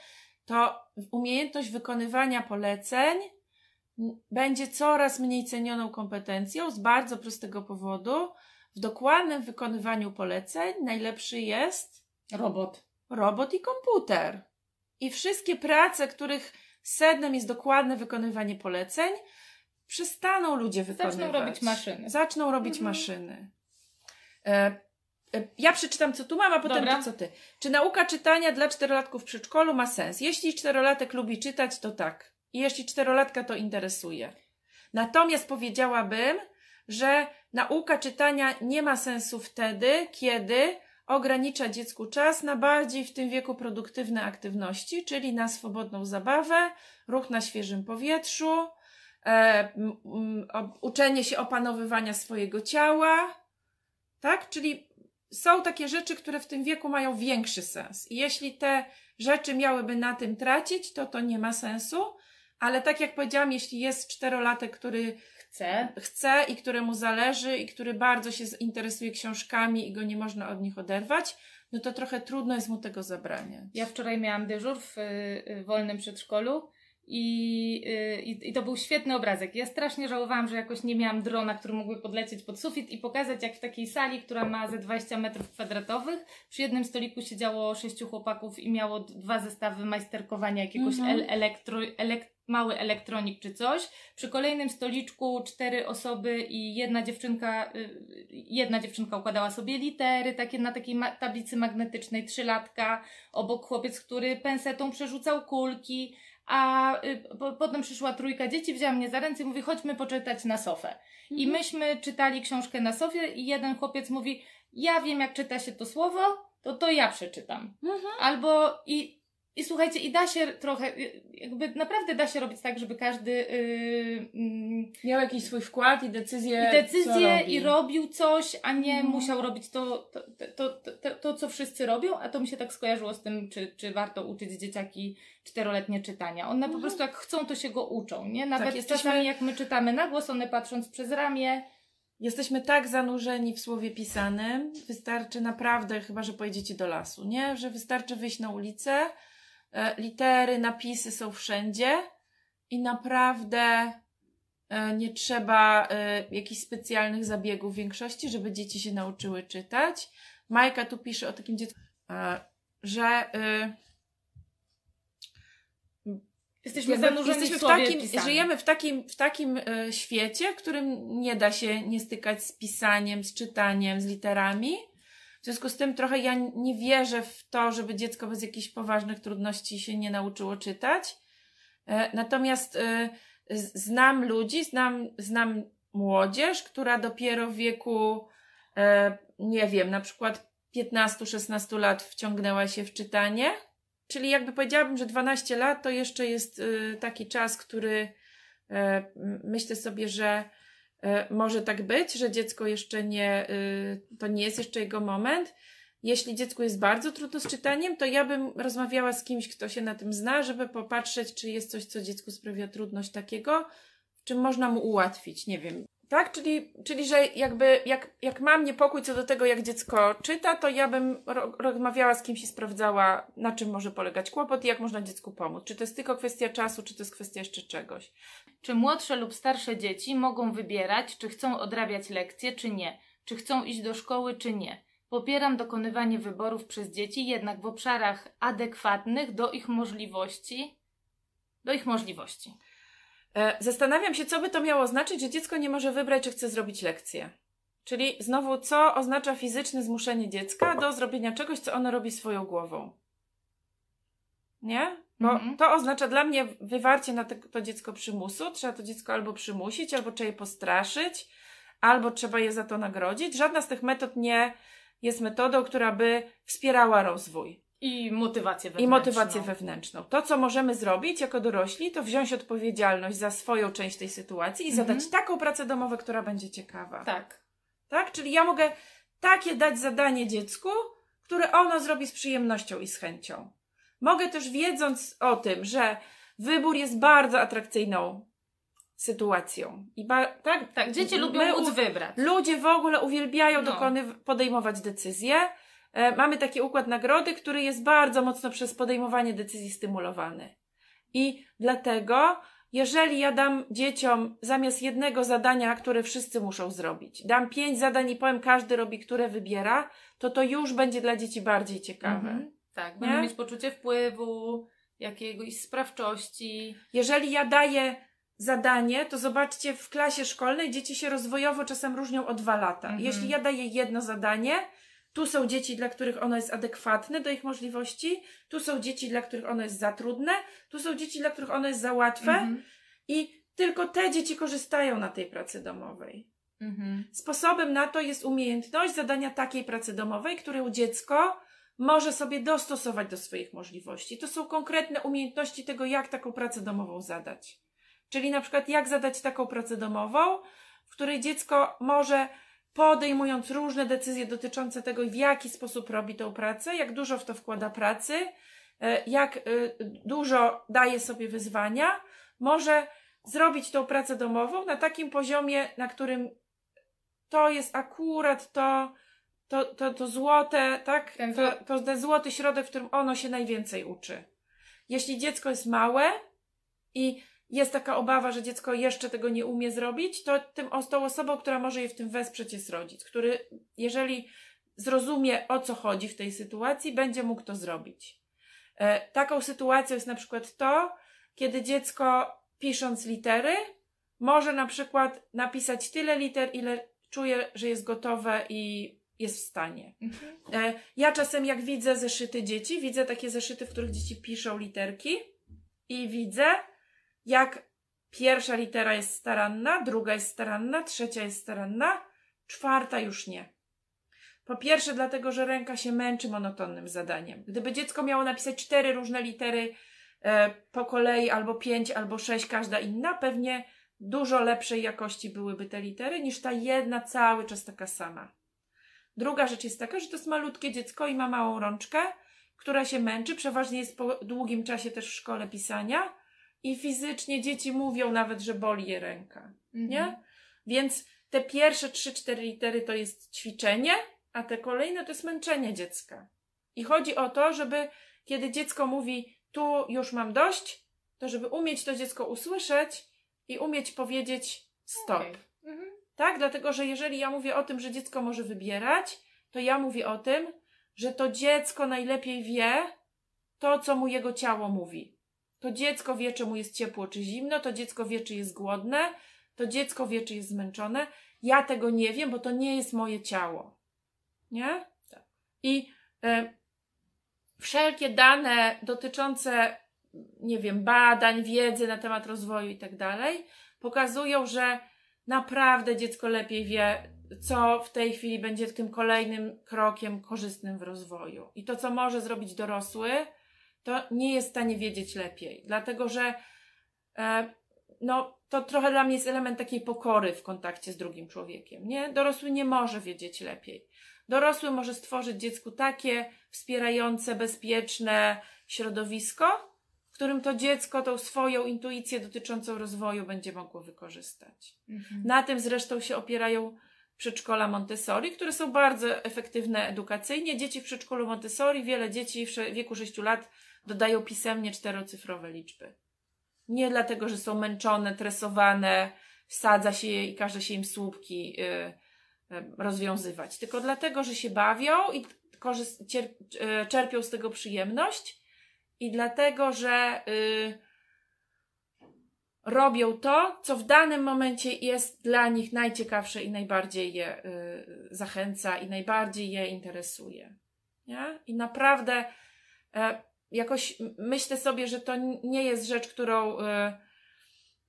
to umiejętność wykonywania poleceń będzie coraz mniej cenioną kompetencją z bardzo prostego powodu. W dokładnym wykonywaniu poleceń najlepszy jest Robot. robot i komputer. I wszystkie prace, których sednem jest dokładne wykonywanie poleceń, przestaną ludzie wykonywać. Zaczną robić maszyny. Zaczną robić Mhm. maszyny. E, e, ja przeczytam, co tu mam, a potem Dobra. to, co ty. Czy nauka czytania dla czterolatków w przedszkolu ma sens? Jeśli czterolatek lubi czytać, to tak. I jeśli czterolatka to interesuje. Natomiast powiedziałabym, że nauka czytania nie ma sensu wtedy, kiedy ogranicza dziecku czas na bardziej w tym wieku produktywne aktywności, czyli na swobodną zabawę, ruch na świeżym powietrzu, e, m, m, o- uczenie się opanowywania swojego ciała, tak? Czyli są takie rzeczy, które w tym wieku mają większy sens. I jeśli te rzeczy miałyby na tym tracić, to to nie ma sensu. Ale tak jak powiedziałam, jeśli jest czterolatek, który Chcę. chce i któremu zależy i który bardzo się interesuje książkami i go nie można od nich oderwać, no to trochę trudno jest mu tego zabraniać. Ja wczoraj miałam dyżur w y, wolnym przedszkolu i, y, i, i to był świetny obrazek. Ja strasznie żałowałam, że jakoś nie miałam drona, który mógłby podlecieć pod sufit i pokazać, jak w takiej sali, która ma ze 20 metrów kwadratowych, przy jednym stoliku siedziało sześciu chłopaków i miało dwa zestawy majsterkowania jakiegoś Mhm. el, elektro, elek, mały elektronik czy coś. Przy kolejnym stoliczku cztery osoby i jedna dziewczynka, y, jedna dziewczynka układała sobie litery takie na takiej ma- tablicy magnetycznej, trzylatka, obok chłopiec, który pensetą przerzucał kulki, a y, po, potem przyszła trójka dzieci, wzięła mnie za ręce i mówi, chodźmy poczytać na sofę. I Mhm. myśmy czytali książkę na sofie i jeden chłopiec mówi, ja wiem jak czyta się to słowo, to to ja przeczytam. Mhm. Albo i, i słuchajcie, i da się trochę, y, jakby naprawdę da się robić tak, żeby każdy yy, mm, Miał jakiś swój wkład i decyzję. i decyzję i robił coś, a nie Mhm. musiał robić to to, to, to, to, to, co wszyscy robią, a to mi się tak skojarzyło z tym, czy, czy warto uczyć dzieciaki czteroletnie czytania. One po Mhm. prostu jak chcą, to się go uczą, nie? Nawet jesteśmy- czasami jak my czytamy na głos, one patrząc przez ramię, Jesteśmy tak zanurzeni w słowie pisanym, wystarczy naprawdę, chyba że pojedziecie do lasu, nie? Że wystarczy wyjść na ulicę, litery, napisy są wszędzie i naprawdę e, nie trzeba e, jakichś specjalnych zabiegów w większości, żeby dzieci się nauczyły czytać. Majka tu pisze o takim dziecku, e, że e, jesteśmy zanurzeni jesteśmy w w takim, żyjemy w takim, w takim e, świecie, w którym nie da się nie stykać z pisaniem, z czytaniem, z literami. Związku z tym trochę ja nie wierzę w to, żeby dziecko bez jakichś poważnych trudności się nie nauczyło czytać. E, Natomiast e, znam ludzi, znam, znam młodzież, która dopiero w wieku e, nie wiem, na przykład 15-16 lat wciągnęła się w czytanie. Czyli jakby powiedziałabym, że 12 lat to jeszcze jest taki czas, który myślę sobie, że może tak być, że dziecko jeszcze nie, y, to nie jest jeszcze jego moment. Jeśli dziecku jest bardzo trudno z czytaniem, to ja bym rozmawiała z kimś, kto się na tym zna, żeby popatrzeć, czy jest coś, co dziecku sprawia trudność takiego, czym można mu ułatwić. Nie wiem, tak? Czyli, czyli że jakby jak, jak mam niepokój co do tego, jak dziecko czyta, to ja bym ro rozmawiała z kimś i sprawdzała, na czym może polegać kłopot i jak można dziecku pomóc. Czy to jest tylko kwestia czasu, czy to jest kwestia jeszcze czegoś. Czy młodsze lub starsze dzieci mogą wybierać, czy chcą odrabiać lekcje, czy nie? Czy chcą iść do szkoły, czy nie? Popieram dokonywanie wyborów przez dzieci, jednak w obszarach adekwatnych do ich możliwości. Do ich możliwości. E, zastanawiam się, co by to miało znaczyć, że dziecko nie może wybrać, czy chce zrobić lekcję. Czyli znowu, co oznacza fizyczne zmuszenie dziecka do zrobienia czegoś, co ono robi swoją głową. Nie? Bo mhm. to oznacza dla mnie wywarcie na to dziecko przymusu. Trzeba to dziecko albo przymusić, albo trzeba je postraszyć, albo trzeba je za to nagrodzić. Żadna z tych metod nie jest metodą, która by wspierała rozwój. I motywację wewnętrzną. I motywację wewnętrzną. To, co możemy zrobić jako dorośli, to wziąć odpowiedzialność za swoją część tej sytuacji i mhm. zadać taką pracę domową, która będzie ciekawa. Tak. Tak? Czyli ja mogę takie dać zadanie dziecku, które ono zrobi z przyjemnością i z chęcią. Mogę też wiedząc o tym, że wybór jest bardzo atrakcyjną sytuacją. I ba- tak, tak, dzieci lubią móc wybrać. Ludzie w ogóle uwielbiają no. dokonyw- podejmować decyzje mamy taki układ nagrody, który jest bardzo mocno przez podejmowanie decyzji stymulowany. I dlatego, jeżeli ja dam dzieciom zamiast jednego zadania, które wszyscy muszą zrobić, dam pięć zadań i powiem, każdy robi, które wybiera, to to już będzie dla dzieci bardziej ciekawe. Mhm. Tak, będą mieć poczucie wpływu, jakiegoś sprawczości. Jeżeli ja daję zadanie, to zobaczcie, w klasie szkolnej dzieci się rozwojowo czasem różnią o dwa lata. Mhm. Jeśli ja daję jedno zadanie, tu są dzieci, dla których ono jest adekwatne do ich możliwości, tu są dzieci, dla których ono jest za trudne, tu są dzieci, dla których ono jest za łatwe mhm. i tylko te dzieci korzystają na tej pracy domowej. Mhm. Sposobem na to jest umiejętność zadania takiej pracy domowej, którą dziecko może sobie dostosować do swoich możliwości. To są konkretne umiejętności tego, jak taką pracę domową zadać. Czyli na przykład, jak zadać taką pracę domową, w której dziecko może podejmując różne decyzje dotyczące tego, w jaki sposób robi tą pracę, jak dużo w to wkłada pracy, e, jak e, dużo daje sobie wyzwania, może zrobić tą pracę domową na takim poziomie, na którym to jest akurat to, to, to, to złote, tak? To, to ten złoty środek, w którym ono się najwięcej uczy. Jeśli dziecko jest małe i jest taka obawa, że dziecko jeszcze tego nie umie zrobić, to tym, tą osobą, która może je w tym wesprzeć jest rodzic, który jeżeli zrozumie o co chodzi w tej sytuacji, będzie mógł to zrobić. E, taką sytuacją jest na przykład to, kiedy dziecko pisząc litery może na przykład napisać tyle liter, ile czuje, że jest gotowe i jest w stanie. Mhm. E, ja czasem jak widzę zeszyty dzieci, widzę takie zeszyty, w których dzieci piszą literki i widzę, jak pierwsza litera jest staranna, druga jest staranna, trzecia jest staranna, czwarta już nie. Po pierwsze, dlatego, że ręka się męczy monotonnym zadaniem. Gdyby dziecko miało napisać cztery różne litery e, po kolei, albo pięć, albo sześć, każda inna, pewnie dużo lepszej jakości byłyby te litery, niż ta jedna cały czas taka sama. Druga rzecz jest taka, że to jest malutkie dziecko i ma małą rączkę, która się męczy, przeważnie jest po długim czasie też w szkole pisania i fizycznie dzieci mówią nawet, że boli je ręka. Mhm. Nie? Więc te pierwsze trzy, cztery litery to jest ćwiczenie, a te kolejne to jest męczenie dziecka. I chodzi o to, żeby kiedy dziecko mówi, tu już mam dość, to żeby umieć to dziecko usłyszeć i umieć powiedzieć stop. Okay. Mhm. Tak? Dlatego, że jeżeli ja mówię o tym, że dziecko może wybierać, to ja mówię o tym, że to dziecko najlepiej wie to, co mu jego ciało mówi. To dziecko wie, czy mu jest ciepło, czy zimno, to dziecko wie, czy jest głodne, to dziecko wie, czy jest zmęczone. Ja tego nie wiem, bo to nie jest moje ciało. Nie? Tak. I y, wszelkie dane dotyczące, nie wiem, badań, wiedzy na temat rozwoju i tak dalej, pokazują, że naprawdę dziecko lepiej wie, co w tej chwili będzie tym kolejnym krokiem korzystnym w rozwoju. I to, co może zrobić dorosły, to nie jest w stanie wiedzieć lepiej, dlatego że e, no, to trochę dla mnie jest element takiej pokory w kontakcie z drugim człowiekiem. Nie? Dorosły nie może wiedzieć lepiej. Dorosły może stworzyć dziecku takie wspierające, bezpieczne środowisko, w którym to dziecko tą swoją intuicję dotyczącą rozwoju będzie mogło wykorzystać. Mhm. Na tym zresztą się opierają przedszkola Montessori, które są bardzo efektywne edukacyjnie. Dzieci w przedszkolu Montessori, wiele dzieci w wieku 6 lat dodają pisemnie czterocyfrowe liczby. Nie dlatego, że są męczone, tresowane, wsadza się je i każe się im słupki y, y, rozwiązywać, tylko dlatego, że się bawią i y, czerpią z tego przyjemność i dlatego, że robią to, co w danym momencie jest dla nich najciekawsze i najbardziej je zachęca i najbardziej je interesuje. Nie? I naprawdę e, jakoś myślę sobie, że to nie jest rzecz, którą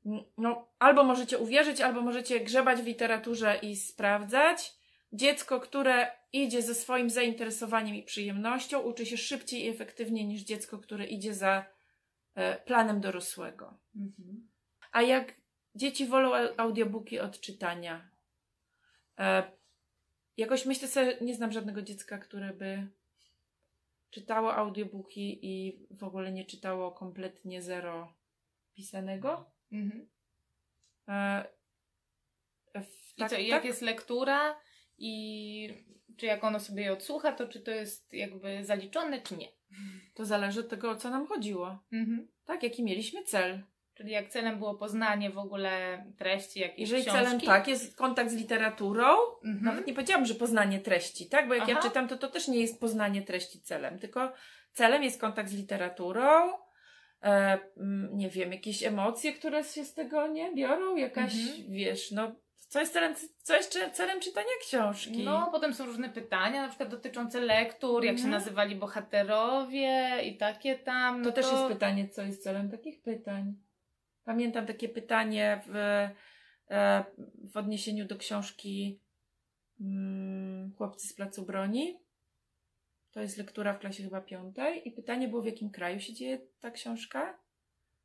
n- no, albo możecie uwierzyć, albo możecie grzebać w literaturze i sprawdzać. Dziecko, które idzie ze swoim zainteresowaniem i przyjemnością, uczy się szybciej i efektywniej niż dziecko, które idzie za e, planem dorosłego. Mhm. A jak dzieci wolą au- audiobooki od czytania? E, jakoś myślę sobie, nie znam żadnego dziecka, które by czytało audiobooki i w ogóle nie czytało kompletnie zero pisanego. Mhm. E, w- I co, tak- jak tak? jest lektura i czy jak ono sobie je odsłucha, to czy to jest jakby zaliczone, czy nie? To zależy od tego, o co nam chodziło. Mhm. Tak, jaki mieliśmy cel. Czyli jak celem było poznanie w ogóle treści jakiejś Jeżeli książki. celem tak jest kontakt z literaturą, Mhm. Nawet nie powiedziałam, że poznanie treści, tak? Bo jak ja Aha. czytam, to to też nie jest poznanie treści celem, tylko celem jest kontakt z literaturą, e, mm, nie wiem, jakieś emocje, które się z tego nie biorą, jakaś, Mhm. wiesz, no, co jest celem, co jest celem czytania książki? No, potem są różne pytania, na przykład dotyczące lektur, jak się Mhm. nazywali bohaterowie i takie tam. to No też jest pytanie, co jest celem takich pytań. Pamiętam takie pytanie w, e, w odniesieniu do książki mm, Chłopcy z Placu Broni. To jest lektura w klasie chyba piątej. I pytanie było, w jakim kraju się dzieje ta książka.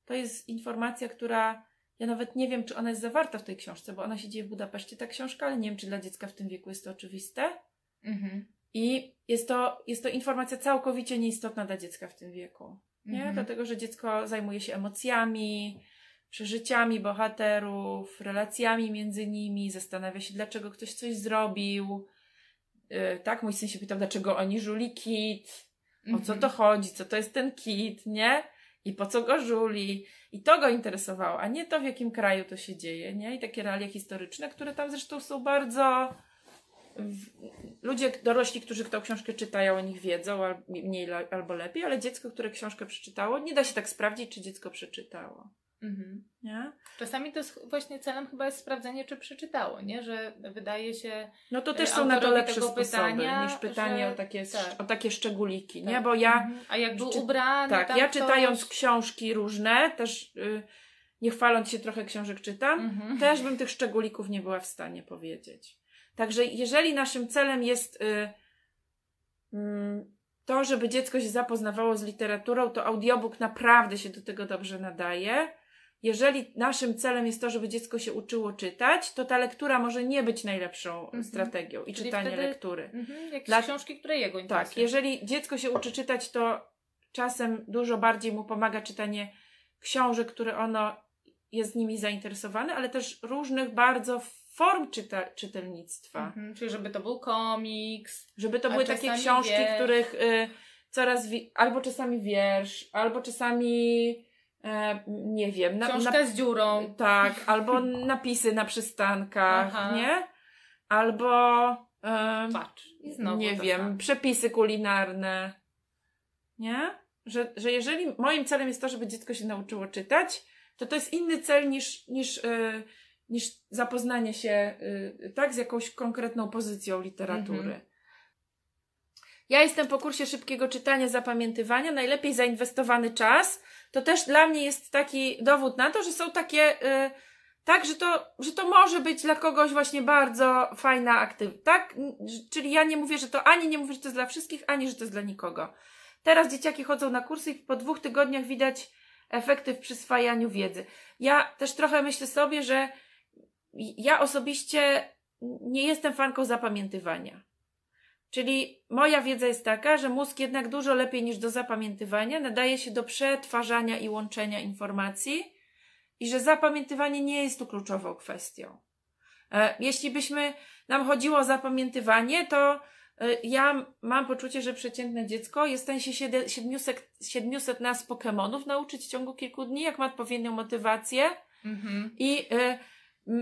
To jest informacja, która ja nawet nie wiem, czy ona jest zawarta w tej książce, bo ona się dzieje w Budapeszcie, ta książka, ale nie wiem, czy dla dziecka w tym wieku jest to oczywiste. Mhm. I jest to, jest to informacja całkowicie nieistotna dla dziecka w tym wieku. Nie? Mhm. Dlatego, że dziecko zajmuje się emocjami, przeżyciami bohaterów, relacjami między nimi, zastanawia się, dlaczego ktoś coś zrobił. Yy, tak, mój syn się pytał, dlaczego oni żuli kit, o co Mhm. to chodzi, co to jest ten kit, nie? I po co go żuli. I to go interesowało, a nie to, w jakim kraju to się dzieje, nie? I takie realia historyczne, które tam zresztą są bardzo... Ludzie dorośli, którzy tę książkę czytają, o nich wiedzą, mniej albo lepiej, ale dziecko, które książkę przeczytało, nie da się tak sprawdzić, czy dziecko przeczytało. Mhm. Nie? Czasami to jest właśnie celem chyba jest sprawdzenie, czy przeczytało, nie? Że wydaje się. No to też Y, są na to lepsze tego sposoby pytania, niż pytanie że- o, takie, tak. o takie szczególiki, nie? Tak. Bo ja... Mhm. A jak był Czy- ubrany. Tak, ja ktoś... czytając książki różne, też y, nie chwaląc się trochę książek czytam, Mhm. też bym tych szczególików nie była w stanie powiedzieć. Także jeżeli naszym celem jest y, mm, to, żeby dziecko się zapoznawało z literaturą, to audiobook naprawdę się do tego dobrze nadaje. Jeżeli naszym celem jest to, żeby dziecko się uczyło czytać, to ta lektura może nie być najlepszą Mhm. strategią i Czyli czytanie wtedy- lektury. Mhm. Jakieś Dla- książki, które jego Tak, interesują. jeżeli dziecko się uczy czytać, to czasem dużo bardziej mu pomaga czytanie książek, które ono jest nimi zainteresowane, ale też różnych bardzo form czyta- czytelnictwa. Mhm. Czyli żeby to był komiks. Żeby to były takie książki, wiersz. których y, coraz albo czasami wiersz, albo czasami e, nie wiem, na, Książka na, z dziurą. tak, albo napisy na przystankach, Aha. nie? Albo em, Patrz. Nie wiem, samo. przepisy kulinarne. Nie? Że, że jeżeli moim celem jest to, żeby dziecko się nauczyło czytać, to to jest inny cel niż, niż, y, niż zapoznanie się y, tak z jakąś konkretną pozycją literatury. Mhm. Ja jestem po kursie szybkiego czytania, zapamiętywania. Najlepiej zainwestowany czas. To też dla mnie jest taki dowód na to, że są takie y, tak, że to, że to może być dla kogoś właśnie bardzo fajna aktywność, tak? Czyli ja nie mówię, że to ani nie mówię, że to jest dla wszystkich, ani że to jest dla nikogo. Teraz dzieciaki chodzą na kursy i po dwóch tygodniach widać efekty w przyswajaniu wiedzy. Ja też trochę myślę sobie, że ja osobiście nie jestem fanką zapamiętywania. Czyli moja wiedza jest taka, że mózg jednak dużo lepiej niż do zapamiętywania nadaje się do przetwarzania i łączenia informacji i że zapamiętywanie nie jest tu kluczową kwestią. E, jeśli byśmy nam chodziło o zapamiętywanie, to e, ja mam poczucie, że przeciętne dziecko jest w stanie się 700, 700 nas Pokemonów nauczyć w ciągu kilku dni, jak ma odpowiednią motywację. Mhm. I e,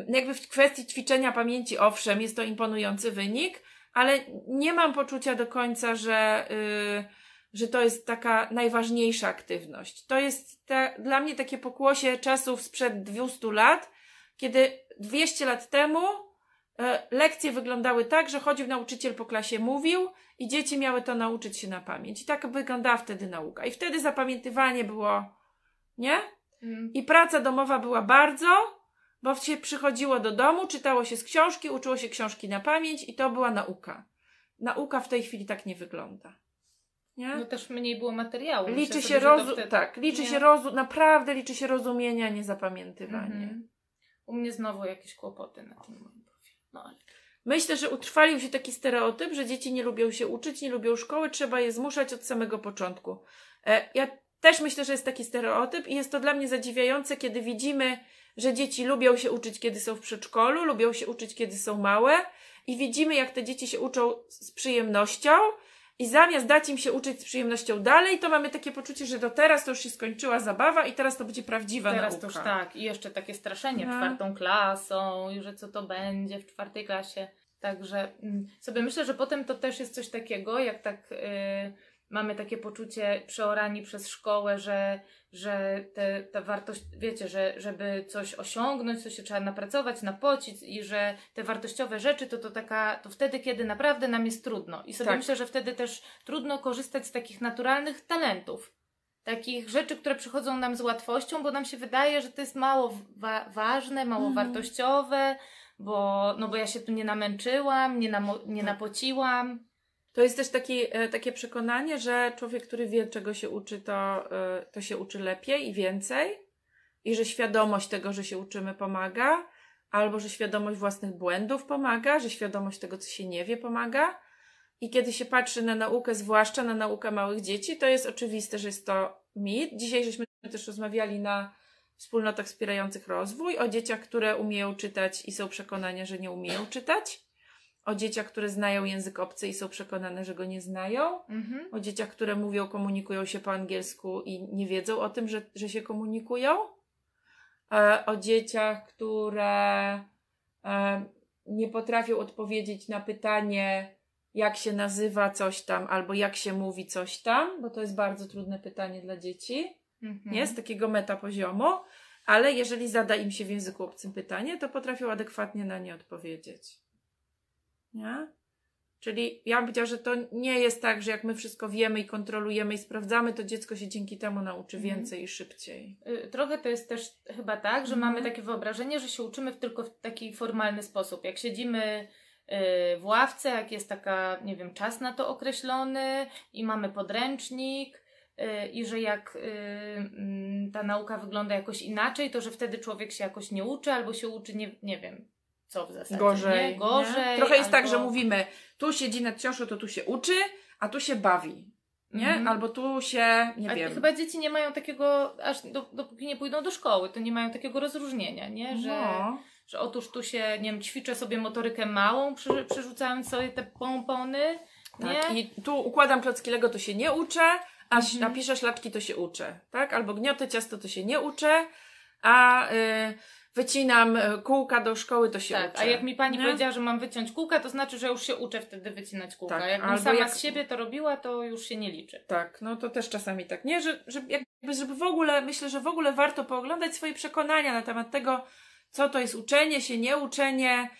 jakby w kwestii ćwiczenia pamięci, owszem, jest to imponujący wynik, ale nie mam poczucia do końca, że, yy, że to jest taka najważniejsza aktywność. To jest dla mnie takie pokłosie czasów sprzed 200 lat, kiedy 200 lat temu yy, lekcje wyglądały tak, że chodził nauczyciel po klasie, mówił i dzieci miały to nauczyć się na pamięć. I tak wyglądała wtedy nauka. I wtedy zapamiętywanie było, nie? Mm. I praca domowa była bardzo, bo się przychodziło do domu, czytało się z książki, uczyło się książki na pamięć i to była nauka. Nauka w tej chwili tak nie wygląda. Nie? No też mniej było materiału. Liczy się rozum, wtedy... tak, liczy nie? się rozum, naprawdę liczy się rozumienie, a nie zapamiętywanie. Mhm. U mnie znowu jakieś kłopoty na tym moim profilu. No ale... Myślę, że utrwalił się taki stereotyp, że dzieci nie lubią się uczyć, nie lubią szkoły, trzeba je zmuszać od samego początku. E, ja też myślę, że jest taki stereotyp i jest to dla mnie zadziwiające, kiedy widzimy że dzieci lubią się uczyć, kiedy są w przedszkolu, lubią się uczyć, kiedy są małe i widzimy, jak te dzieci się uczą z przyjemnością i zamiast dać im się uczyć z przyjemnością dalej, to mamy takie poczucie, że do teraz to już się skończyła zabawa i teraz to będzie prawdziwa teraz nauka. Teraz to już tak. I jeszcze takie straszenie no. czwartą klasą i że co to będzie w czwartej klasie. Także mm, sobie myślę, że potem to też jest coś takiego, jak tak... Yy, mamy takie poczucie przeorani przez szkołę, że, że te, ta wartość, wiecie, że żeby coś osiągnąć, to się trzeba napracować, napocić i że te wartościowe rzeczy to, to taka, to wtedy, kiedy naprawdę nam jest trudno. I sobie tak. myślę, że wtedy też trudno korzystać z takich naturalnych talentów. Takich rzeczy, które przychodzą nam z łatwością, bo nam się wydaje, że to jest mało wa ważne, mało mhm. wartościowe, bo, no bo ja się tu nie namęczyłam, nie, namo- nie napociłam. To jest też taki, e, takie przekonanie, że człowiek, który wie, czego się uczy, to, e, to się uczy lepiej i więcej, i że świadomość tego, że się uczymy, pomaga, albo że świadomość własnych błędów pomaga, że świadomość tego, co się nie wie, pomaga. I kiedy się patrzy na naukę, zwłaszcza na naukę małych dzieci, to jest oczywiste, że jest to mit. Dzisiaj żeśmy też rozmawiali na wspólnotach wspierających rozwój o dzieciach, które umieją czytać i są przekonania, że nie umieją czytać o dzieciach, które znają język obcy i są przekonane, że go nie znają, mhm. o dzieciach, które mówią, komunikują się po angielsku i nie wiedzą o tym, że, że się komunikują, e, o dzieciach, które e, nie potrafią odpowiedzieć na pytanie, jak się nazywa coś tam, albo jak się mówi coś tam, bo to jest bardzo trudne pytanie dla dzieci, mhm. nie? Z takiego metapoziomu, ale jeżeli zada im się w języku obcym pytanie, to potrafią adekwatnie na nie odpowiedzieć. Nie? Czyli ja bym powiedziała, że to nie jest tak, że jak my wszystko wiemy i kontrolujemy i sprawdzamy, to dziecko się dzięki temu nauczy mhm. więcej i szybciej. Y, trochę to jest też chyba tak, że mhm. mamy takie wyobrażenie, że się uczymy tylko w taki formalny sposób. Jak siedzimy y, w ławce, jak jest taka, nie wiem, czas na to określony i mamy podręcznik y, i że jak mm, ta nauka wygląda jakoś inaczej, to że wtedy człowiek się jakoś nie uczy albo się uczy, nie, nie wiem, co w zasadzie. Gorzej. Nie? Gorzej. Nie? Trochę jest albo... tak, że mówimy, tu siedzi nad książką, to tu się uczy, a tu się bawi. Nie? Mm. Albo tu się, nie a wiem. Chyba dzieci nie mają takiego, aż do, dopóki nie pójdą do szkoły, to nie mają takiego rozróżnienia, nie? Że, no. że otóż tu się, nie wiem, ćwiczę sobie motorykę małą, przy, przerzucając sobie te pompony, nie? Tak. I tu układam klocki Lego, to się nie uczę, a mm. napiszę szlaczki, to się uczę, tak? Albo gniotę ciasto, to się nie uczę, a... Yy, wycinam e, kółka do szkoły, to się tak, uczę. A jak mi pani nie? powiedziała, że mam wyciąć kółka, to znaczy, że już się uczę wtedy wycinać kółka. Tak, jak sama jak... z siebie to robiła, to już się nie liczy. Tak, no to też czasami tak. Nie, że, że jakby, żeby w ogóle, myślę, że w ogóle warto pooglądać swoje przekonania na temat tego, co to jest uczenie się, nieuczenie.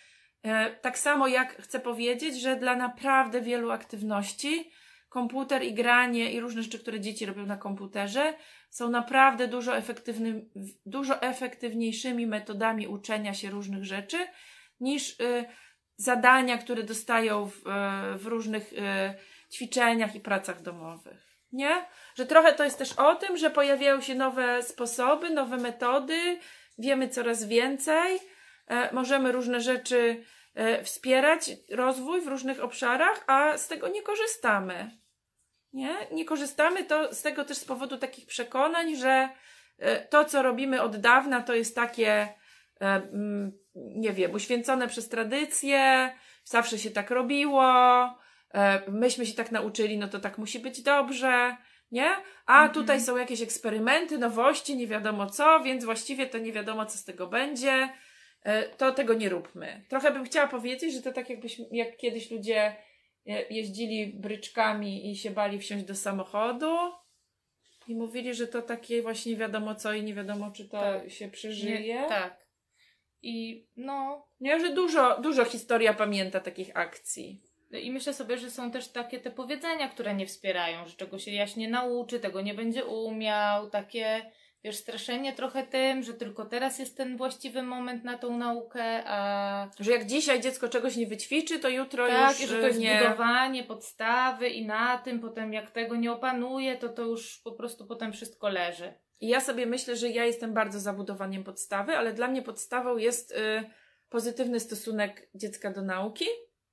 E, tak samo jak chcę powiedzieć, że dla naprawdę wielu aktywności komputer i granie i różne rzeczy, które dzieci robią na komputerze, są naprawdę dużo, dużo efektywniejszymi metodami uczenia się różnych rzeczy niż y, zadania, które dostają w, y, w różnych y, ćwiczeniach i pracach domowych. Nie? Że trochę to jest też o tym, że pojawiają się nowe sposoby, nowe metody, wiemy coraz więcej, e, możemy różne rzeczy e, wspierać, rozwój w różnych obszarach, a z tego nie korzystamy. Nie? Nie korzystamy to z tego też z powodu takich przekonań, że e, to, co robimy od dawna, to jest takie, e, mm, nie wiem, uświęcone przez tradycję, zawsze się tak robiło, e, myśmy się tak nauczyli, no to tak musi być dobrze, nie? A Mhm. tutaj są jakieś eksperymenty, nowości, nie wiadomo co, więc właściwie to nie wiadomo, co z tego będzie, to tego nie róbmy. Trochę bym chciała powiedzieć, że to tak jakbyśmy, jak kiedyś ludzie jeździli bryczkami i się bali wsiąść do samochodu i mówili, że to takie właśnie wiadomo co i nie wiadomo, czy to Tak. się przeżyje. Nie, tak. I no, Nie, że dużo, dużo historia pamięta takich akcji. I myślę sobie, że są też takie te powiedzenia, które nie wspierają, że czego się jaśnie nauczy, tego nie będzie umiał, takie, wiesz, straszenie trochę tym, że tylko teraz jest ten właściwy moment na tą naukę, a Że jak dzisiaj dziecko czegoś nie wyćwiczy, to jutro tak, już i że to jest nie... budowanie podstawy i na tym potem jak tego nie opanuje, to to już po prostu potem wszystko leży. I ja sobie myślę, że ja jestem bardzo za budowaniem podstawy, ale dla mnie podstawą jest y, pozytywny stosunek dziecka do nauki,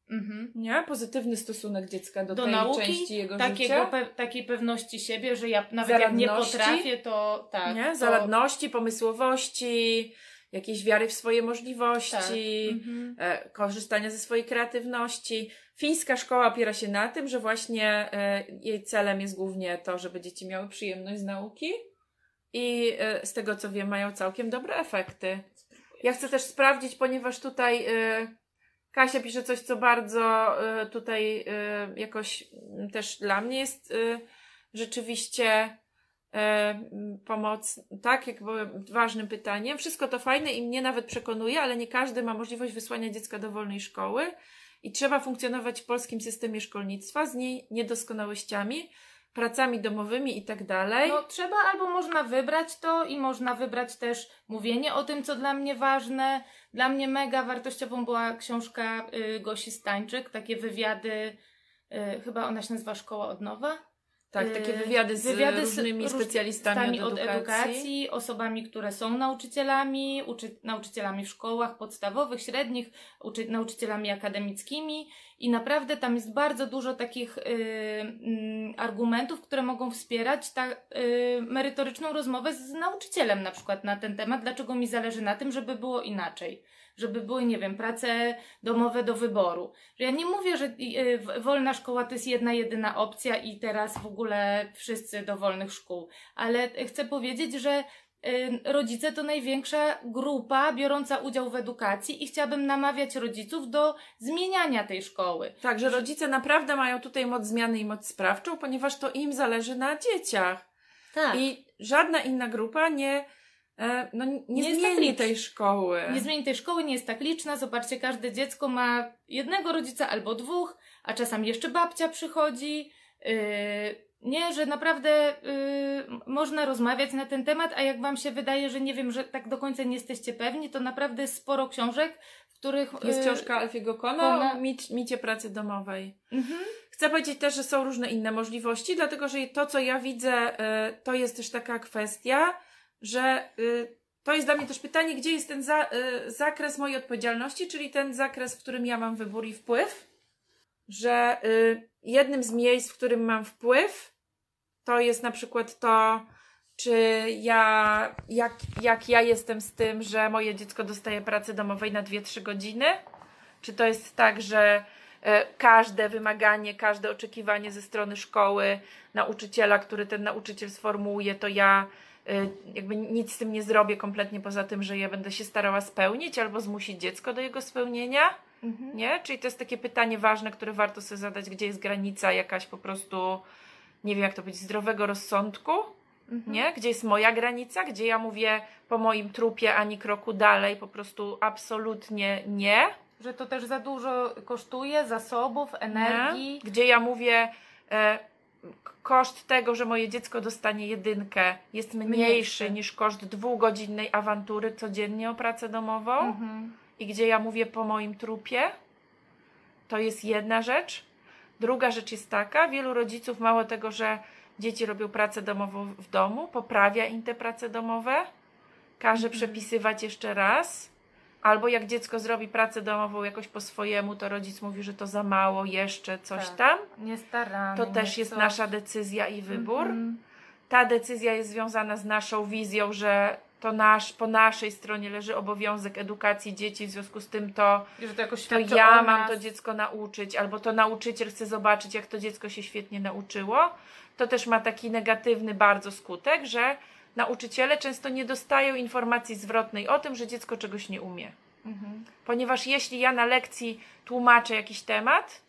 Mhm. nie? Pozytywny stosunek dziecka do, Do tej nauki, części jego Takiego, życia. pe- takiej pewności siebie, że ja nawet jak nie potrafię, to tak. nie? to, Zaradności, pomysłowości, jakiejś wiary w swoje możliwości, Mhm. e, korzystania ze swojej kreatywności. Fińska szkoła opiera się na tym, że właśnie e, jej celem jest głównie to, żeby dzieci miały przyjemność z nauki i e, z tego co wiem, mają całkiem dobre efekty. Ja chcę też sprawdzić, ponieważ tutaj e, Kasia pisze coś, co bardzo e, tutaj e, jakoś m, też dla mnie jest e, rzeczywiście pomoc, tak, jakby ważnym pytaniem. Wszystko to fajne i mnie nawet przekonuje, ale nie każdy ma możliwość wysłania dziecka do wolnej szkoły i trzeba funkcjonować w polskim systemie szkolnictwa z jej niedoskonałościami, pracami domowymi i tak dalej. No trzeba albo można wybrać to i można wybrać też mówienie o tym, co dla mnie ważne. Dla mnie mega wartościową była książka y, Gosi Stańczyk, takie wywiady, y, chyba ona się nazywa Szkoła od nowa. Tak, takie y, wywiady z wywiady z różnymi róż- specjalistami od od edukacji. edukacji, osobami, które są nauczycielami, uczy, nauczycielami w szkołach podstawowych, średnich, uczy, nauczycielami akademickimi i naprawdę tam jest bardzo dużo takich y, mm, argumentów, które mogą wspierać ta, y, merytoryczną rozmowę z nauczycielem na przykład na ten temat, dlaczego mi zależy na tym, żeby było inaczej. Żeby były, nie wiem, prace domowe do wyboru. Że ja nie mówię, że y, wolna szkoła to jest jedna, jedyna opcja i teraz w ogóle wszyscy do wolnych szkół. Ale chcę powiedzieć, że y, rodzice to największa grupa biorąca udział w edukacji i chciałabym namawiać rodziców do zmieniania tej szkoły. Tak, że rodzice naprawdę mają tutaj moc zmiany i moc sprawczą, ponieważ to im zależy na dzieciach. Tak. I żadna inna grupa nie, no, nie, Nie tak zmieni tej szkoły. nie zmieni tej szkoły, nie jest tak liczna. Zobaczcie, każde dziecko ma jednego rodzica albo dwóch, a czasami jeszcze babcia przychodzi. Yy, nie, że naprawdę yy, można rozmawiać na ten temat, a jak Wam się wydaje, że nie wiem, że tak do końca nie jesteście pewni, to naprawdę jest sporo książek, w których. Jest yy, książka Alfiego Kona o mic, micie pracy domowej. Mhm. Chcę powiedzieć też, że są różne inne możliwości, dlatego że to, co ja widzę, e, to jest też taka kwestia, że e, to jest dla mnie też pytanie, gdzie jest ten za, e, zakres mojej odpowiedzialności, czyli ten zakres, w którym ja mam wybór i wpływ, że e, jednym z miejsc, w którym mam wpływ, to jest na przykład to, czy ja, jak, jak ja jestem z tym, że moje dziecko dostaje pracy domowej na 2-3 godziny, czy to jest tak, że każde wymaganie, każde oczekiwanie ze strony szkoły, nauczyciela, który ten nauczyciel sformułuje, to ja jakby nic z tym nie zrobię kompletnie poza tym, że ja będę się starała spełnić albo zmusić dziecko do jego spełnienia, Mhm. nie? Czyli to jest takie pytanie ważne, które warto sobie zadać, gdzie jest granica jakaś po prostu, nie wiem jak to powiedzieć, zdrowego rozsądku, Mhm. nie? Gdzie jest moja granica, gdzie ja mówię po moim trupie ani kroku dalej, po prostu absolutnie nie. Że to też za dużo kosztuje zasobów, energii. Nie? Gdzie ja mówię, e, koszt tego, że moje dziecko dostanie jedynkę jest mniejszy, Mniejszy. niż koszt dwugodzinnej awantury codziennie o pracę domową Mhm. i gdzie ja mówię po moim trupie, to jest jedna rzecz. Druga rzecz jest taka, wielu rodziców mało tego, że dzieci robią pracę domową w domu, poprawia im te prace domowe, każe Mhm. przepisywać jeszcze raz, albo jak dziecko zrobi pracę domową jakoś po swojemu, to rodzic mówi, że to za mało, jeszcze coś Tak. tam. Nie staramy. To też jest coś. nasza decyzja i wybór. Mhm. Ta decyzja jest związana z naszą wizją, że to nasz, po naszej stronie leży obowiązek edukacji dzieci, w związku z tym to to jakoś to ja mam to dziecko nauczyć, albo to nauczyciel chce zobaczyć, jak to dziecko się świetnie nauczyło, to też ma taki negatywny bardzo skutek, że nauczyciele często nie dostają informacji zwrotnej o tym, że dziecko czegoś nie umie. Mhm. Ponieważ jeśli ja na lekcji tłumaczę jakiś temat,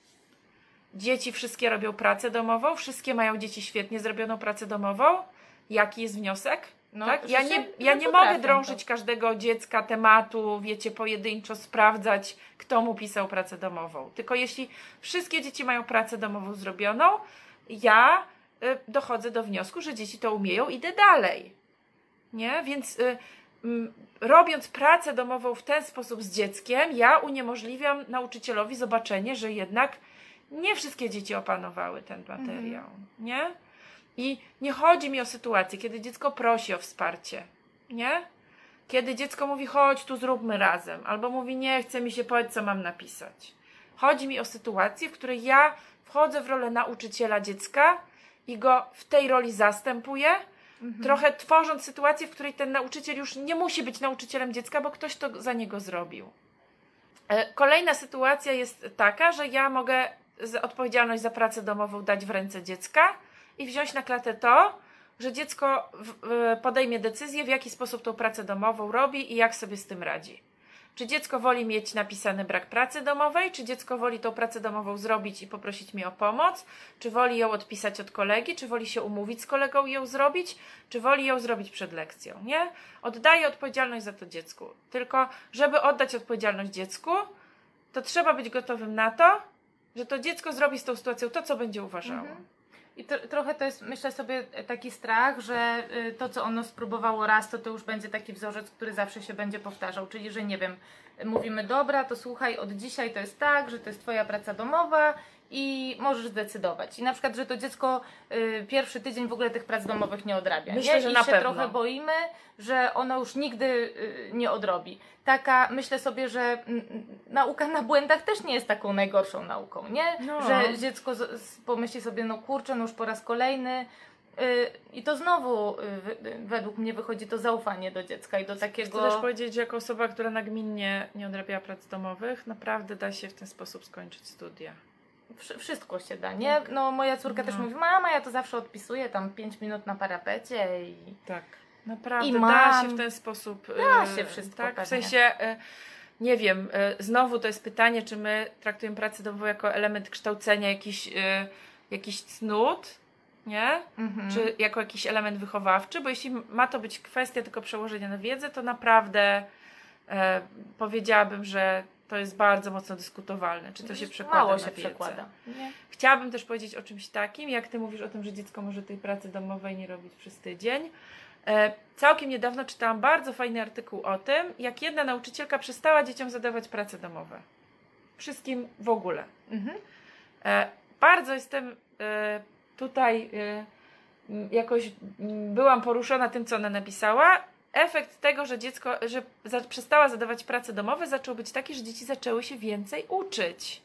dzieci wszystkie robią pracę domową, wszystkie mają dzieci świetnie zrobioną pracę domową, jaki jest wniosek? No, tak? Ja nie, ja nie mogę drążyć to. każdego dziecka tematu, wiecie, pojedynczo sprawdzać, kto mu pisał pracę domową. Tylko jeśli wszystkie dzieci mają pracę domową zrobioną, ja y, dochodzę do wniosku, że dzieci to umieją, idę dalej. Nie? Więc y, robiąc pracę domową w ten sposób z dzieckiem, ja uniemożliwiam nauczycielowi zobaczenie, że jednak nie wszystkie dzieci opanowały ten materiał. Nie? I nie chodzi mi o sytuację, kiedy dziecko prosi o wsparcie, nie? Kiedy dziecko mówi, chodź, tu zróbmy razem, albo mówi, nie, chce mi się, powiedz, co mam napisać. Chodzi mi o sytuację, w której ja wchodzę w rolę nauczyciela dziecka i go w tej roli zastępuję, Mhm. trochę tworząc sytuację, w której ten nauczyciel już nie musi być nauczycielem dziecka, bo ktoś to za niego zrobił. E, Kolejna sytuacja jest taka, że ja mogę odpowiedzialność za pracę domową dać w ręce dziecka i wziąć na klatę to, że dziecko podejmie decyzję, w jaki sposób tą pracę domową robi i jak sobie z tym radzi. Czy dziecko woli mieć napisany brak pracy domowej, czy dziecko woli tą pracę domową zrobić i poprosić mnie o pomoc, czy woli ją odpisać od kolegi, czy woli się umówić z kolegą i ją zrobić, czy woli ją zrobić przed lekcją, nie? Oddaję odpowiedzialność za to dziecku. Tylko, żeby oddać odpowiedzialność dziecku, to trzeba być gotowym na to, że to dziecko zrobi z tą sytuacją to, co będzie uważało. Mhm. I trochę to jest, myślę sobie, taki strach, że y, to, co ono spróbowało raz, to to już będzie taki wzorzec, który zawsze się będzie powtarzał. Czyli, że nie wiem, mówimy, dobra, to słuchaj, od dzisiaj to jest tak, że to jest Twoja praca domowa i możesz zdecydować. I na przykład, że to dziecko y, pierwszy tydzień w ogóle tych prac domowych nie odrabia. Myślę, nie? że I na się pewno. trochę boimy, że ono już nigdy y, nie odrobi. Taka, myślę sobie, że mm, mm, nauka na błędach też nie jest taką najgorszą nauką, nie? No. Że dziecko z, z, pomyśli sobie, no kurczę, no już po raz kolejny. Y, I to znowu y, według mnie wychodzi to zaufanie do dziecka i do takiego. Chcę też powiedzieć, że jako osoba, która nagminnie nie odrabiała prac domowych, naprawdę da się w ten sposób skończyć studia. Wszy- Wszystko się da, nie? Tak. No moja córka też No. mówi, mama, ja to zawsze odpisuję tam 5 minut na parapecie i Tak. Naprawdę I da mam- się w ten sposób. Da e, się wszystko Tak, pewnie. w sensie, e, nie wiem, e, znowu to jest pytanie, czy my traktujemy pracę domową jako element kształcenia jakiś, jakiś cnót, nie? mhm. Czy jako jakiś element wychowawczy, bo jeśli ma to być kwestia tylko przełożenia na wiedzę, to naprawdę e, powiedziałabym, że to jest bardzo mocno dyskutowalne, czy to się przekłada mało na się wiedzę. przekłada. Nie? Chciałabym też powiedzieć o czymś takim, jak ty mówisz o tym, że dziecko może tej pracy domowej nie robić przez tydzień. E, całkiem niedawno czytałam bardzo fajny artykuł o tym, jak jedna nauczycielka przestała dzieciom zadawać prace domowe. Wszystkim w ogóle. Mhm. E, bardzo jestem e, tutaj e, jakoś byłam poruszona tym, co ona napisała. Efekt tego, że dziecko, że za, przestała zadawać prace domowe, zaczął być taki, że dzieci zaczęły się więcej uczyć.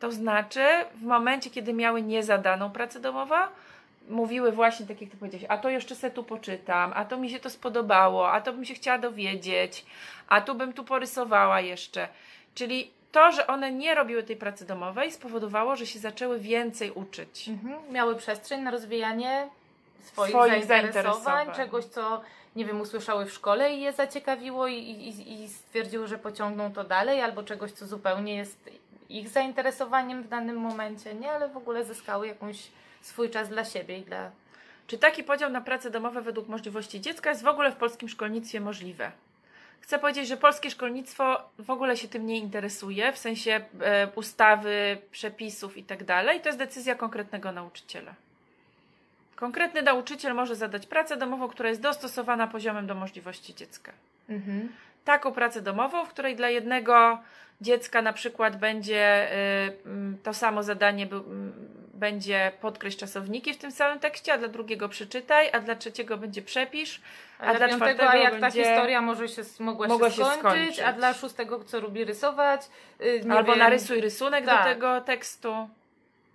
To znaczy, w momencie, kiedy miały niezadaną pracę domową, mówiły właśnie tak, jak ty powiedziałeś, a to jeszcze se tu poczytam, a to mi się to spodobało, a to bym się chciała dowiedzieć, a tu bym tu porysowała jeszcze. Czyli to, że one nie robiły tej pracy domowej, spowodowało, że się zaczęły więcej uczyć. Mhm. Miały przestrzeń na rozwijanie swoich, Swoich zainteresowań, zainteresowań. czegoś, co nie wiem, usłyszały w szkole i je zaciekawiło i, i, i stwierdziły, że pociągną to dalej, albo czegoś, co zupełnie jest ich zainteresowaniem w danym momencie, nie? Ale w ogóle zyskały jakąś swój czas dla siebie i dla... Czy taki podział na prace domowe według możliwości dziecka jest w ogóle w polskim szkolnictwie możliwe? chcę powiedzieć, że polskie szkolnictwo w ogóle się tym nie interesuje, w sensie e, ustawy, przepisów i tak. To jest decyzja konkretnego nauczyciela. Konkretny nauczyciel może zadać pracę domową, która jest dostosowana poziomem do możliwości dziecka. Mhm. Taką pracę domową, w której dla jednego dziecka na przykład będzie y, mm, to samo zadanie mm, będzie podkreśl czasowniki w tym samym tekście, a dla drugiego przeczytaj, a dla trzeciego będzie przepisz, A, A dla dla piątego, a czwartego jak ta będzie- historia może się, mogła, mogła się, się skończyć, skończyć. a dla szóstego, co lubi rysować, y, albo wiem, narysuj rysunek Tak. do tego tekstu.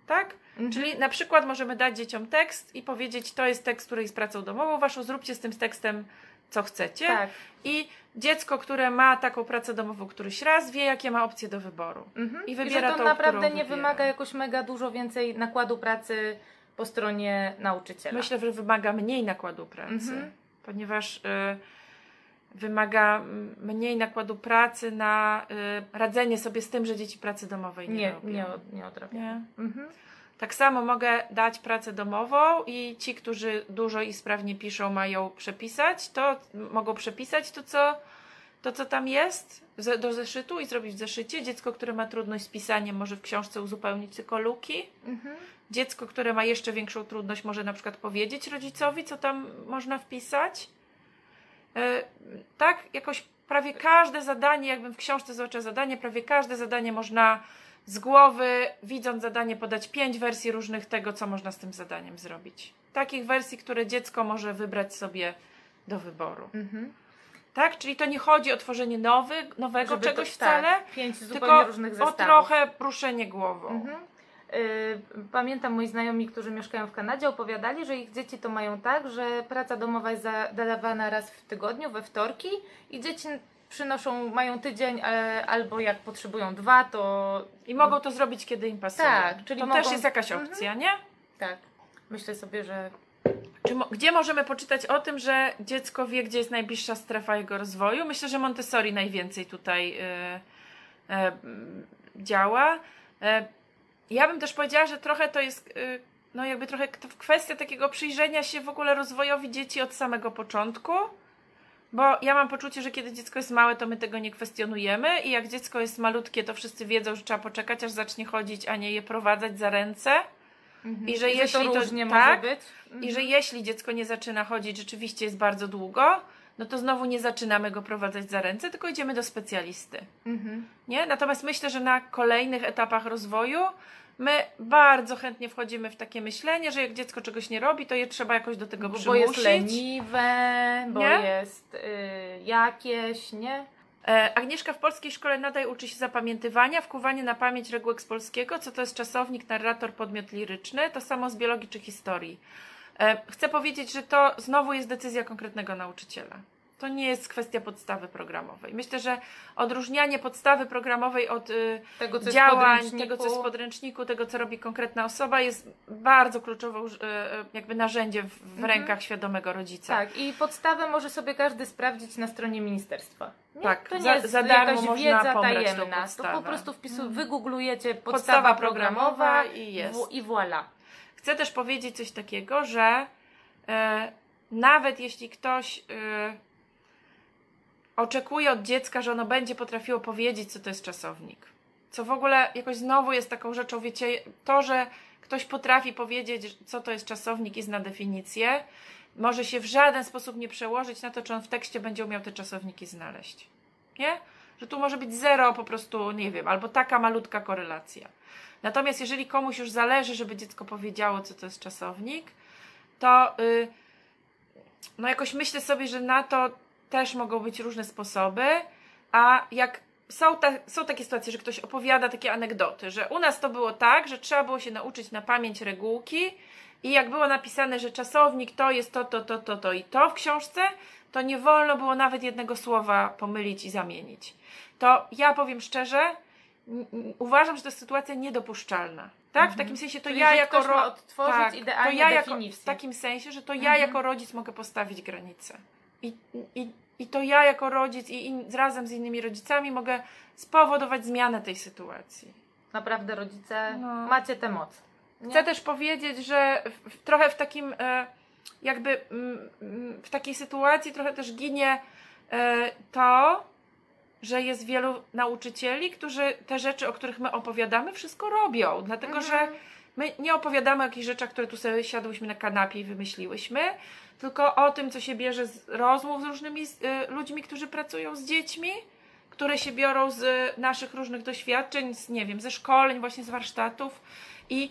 Tak? Mhm. Czyli na przykład możemy dać dzieciom tekst i powiedzieć, to jest tekst, który jest pracą domową waszą, zróbcie z tym tekstem co chcecie. Tak. I dziecko, które ma taką pracę domową któryś raz, wie, jakie ma opcje do wyboru. Mhm. I I wybiera że to tą, naprawdę nie wybiera. wymaga jakoś mega dużo więcej nakładu pracy po stronie nauczyciela. Myślę, że wymaga mniej nakładu pracy, Mhm. ponieważ y, wymaga mniej nakładu pracy na y, radzenie sobie z tym, że dzieci pracy domowej nie, nie, robią. nie, nie odrabiam. Nie? Mhm. Tak samo mogę dać pracę domową i ci, którzy dużo i sprawnie piszą, mają przepisać, to mogą przepisać to, co, to, co tam jest do zeszytu i zrobić w zeszycie. Dziecko, które ma trudność z pisaniem, może w książce uzupełnić tylko luki. Mhm. Dziecko, które ma jeszcze większą trudność, może na przykład powiedzieć rodzicowi, co tam można wpisać. E, tak, jakoś prawie każde zadanie, jakbym w książce zobaczyła zadanie, prawie każde zadanie można z głowy, widząc zadanie, podać pięć wersji różnych tego, co można z tym zadaniem zrobić. Takich wersji, które dziecko może wybrać sobie do wyboru. Mhm. Tak? Czyli to nie chodzi o tworzenie nowy, nowego Żeby to- czegoś tak, wcale, pięć zupełnie tylko różnych o zestawów. trochę ruszenie głową. Mhm. Y, Pamiętam moi znajomi, którzy mieszkają w Kanadzie, opowiadali, że ich dzieci to mają tak, że praca domowa jest zadawana raz w tygodniu, we wtorki i dzieci przynoszą, mają tydzień e, albo jak potrzebują dwa, to I mogą to zrobić, kiedy im pasuje. Tak, czyli to mogą- też jest jakaś Mhm. opcja, nie? tak. Myślę sobie, że Czy mo- gdzie możemy poczytać o tym, że dziecko wie, gdzie jest najbliższa strefa jego rozwoju? Myślę, że Montessori najwięcej tutaj y, y, działa. Y, ja bym też powiedziała, że trochę to jest, y, no jakby trochę kwestia takiego przyjrzenia się w ogóle rozwojowi dzieci od samego początku. Bo ja mam poczucie, że kiedy dziecko jest małe, to my tego nie kwestionujemy i jak dziecko jest malutkie, to wszyscy wiedzą, że trzeba poczekać, aż zacznie chodzić, a nie je prowadzać za ręce. I że jeśli to to- różnie tak, może być. Mhm. I że jeśli dziecko nie zaczyna chodzić, rzeczywiście jest bardzo długo, no to znowu nie zaczynamy go prowadzać za ręce, tylko idziemy do specjalisty. Mhm. Nie? Natomiast myślę, że na kolejnych etapach rozwoju my bardzo chętnie wchodzimy w takie myślenie, że jak dziecko czegoś nie robi, to je trzeba jakoś do tego Bo, bo przymusić. jest leniwe, bo Nie? jest y, jakieś, nie? E, Agnieszka w polskiej szkole nadal uczy się zapamiętywania, wkuwanie na pamięć regułek z polskiego, co to jest czasownik, narrator, podmiot liryczny, to samo z biologii czy historii. E, Chcę powiedzieć, że to znowu jest decyzja konkretnego nauczyciela. To nie jest kwestia podstawy programowej. Myślę, że odróżnianie podstawy programowej od y, Tego, działań, tego, co jest w podręczniku, tego, co robi konkretna osoba, jest bardzo kluczową y, y, jakby narzędziem w, w Mhm. rękach świadomego rodzica. Tak, i podstawę może sobie każdy sprawdzić na stronie ministerstwa. Nie? Tak, to nie za- jest za darmo jakaś można wiedza tajemna. To po prostu wpisu, Mhm. wygooglujecie podstawa, Podstawa programowa programowa i jest. w- i voilà. Chcę też powiedzieć coś takiego, że e, nawet jeśli ktoś e, oczekuje od dziecka, że ono będzie potrafiło powiedzieć, co to jest czasownik, co w ogóle jakoś znowu jest taką rzeczą, wiecie, to, że ktoś potrafi powiedzieć, co to jest czasownik i zna definicję, może się w żaden sposób nie przełożyć na to, czy on w tekście będzie umiał te czasowniki znaleźć. Nie? Że tu może być zero po prostu, nie wiem, albo taka malutka korelacja. Natomiast jeżeli komuś już zależy, żeby dziecko powiedziało, co to jest czasownik, to y, no jakoś myślę sobie, że na to też mogą być różne sposoby, a jak są, ta, są takie sytuacje, że ktoś opowiada takie anegdoty, że u nas to było tak, że trzeba było się nauczyć na pamięć regułki i jak było napisane, że czasownik to jest to, to, to, to, to i to w książce, to nie wolno było nawet jednego słowa pomylić i zamienić. To ja powiem szczerze, uważam, że to jest sytuacja niedopuszczalna. Tak? W Mhm. takim sensie to Czyli, ja jako ktoś ma ro- odtworzyć tak, idealnie to ja jako, w takim sensie, że to ja Mhm. jako rodzic mogę postawić granicę. I, i, I to ja jako rodzic i in, razem z innymi rodzicami mogę spowodować zmianę tej sytuacji. Naprawdę rodzice, No. macie tę moc. Nie? Chcę też powiedzieć, że w, w, trochę w takim e, jakby mm, mm, w takiej sytuacji trochę też ginie e, to, że jest wielu nauczycieli, którzy te rzeczy, o których my opowiadamy, wszystko robią. Dlatego, Mhm. że my nie opowiadamy o jakichś rzeczach, które tu sobie siadłyśmy na kanapie i wymyśliłyśmy, tylko o tym, co się bierze z rozmów z różnymi z, y, ludźmi, którzy pracują z dziećmi, które się biorą z y, naszych różnych doświadczeń, z, nie wiem, ze szkoleń, właśnie z warsztatów. I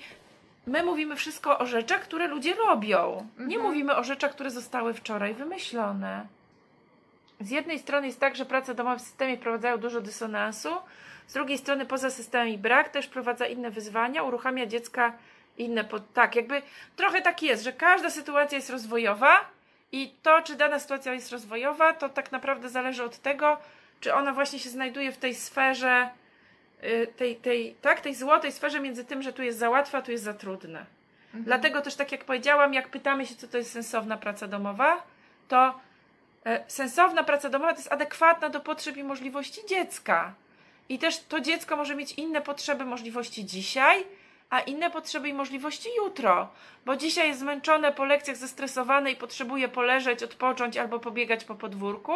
my mówimy wszystko o rzeczach, które ludzie robią. Nie Mhm. mówimy o rzeczach, które zostały wczoraj wymyślone. Z jednej strony jest tak, że prace domowe w systemie wprowadzają dużo dysonansu, z drugiej strony poza systemem i brak też wprowadza inne wyzwania, uruchamia dziecka inne pod... Tak, jakby trochę tak jest, że każda sytuacja jest rozwojowa i to, czy dana sytuacja jest rozwojowa, to tak naprawdę zależy od tego, czy ona właśnie się znajduje w tej sferze, y, tej, tej, tak, tej złotej sferze między tym, że tu jest za łatwe, a tu jest za trudne. Mhm. Dlatego też, tak jak powiedziałam, jak pytamy się, co to jest sensowna praca domowa, to e, sensowna praca domowa to jest adekwatna do potrzeb i możliwości dziecka. I też to dziecko może mieć inne potrzeby, możliwości dzisiaj, a inne potrzeby i możliwości jutro. Bo dzisiaj jest zmęczone po lekcjach, zestresowane i potrzebuje poleżeć, odpocząć albo pobiegać po podwórku,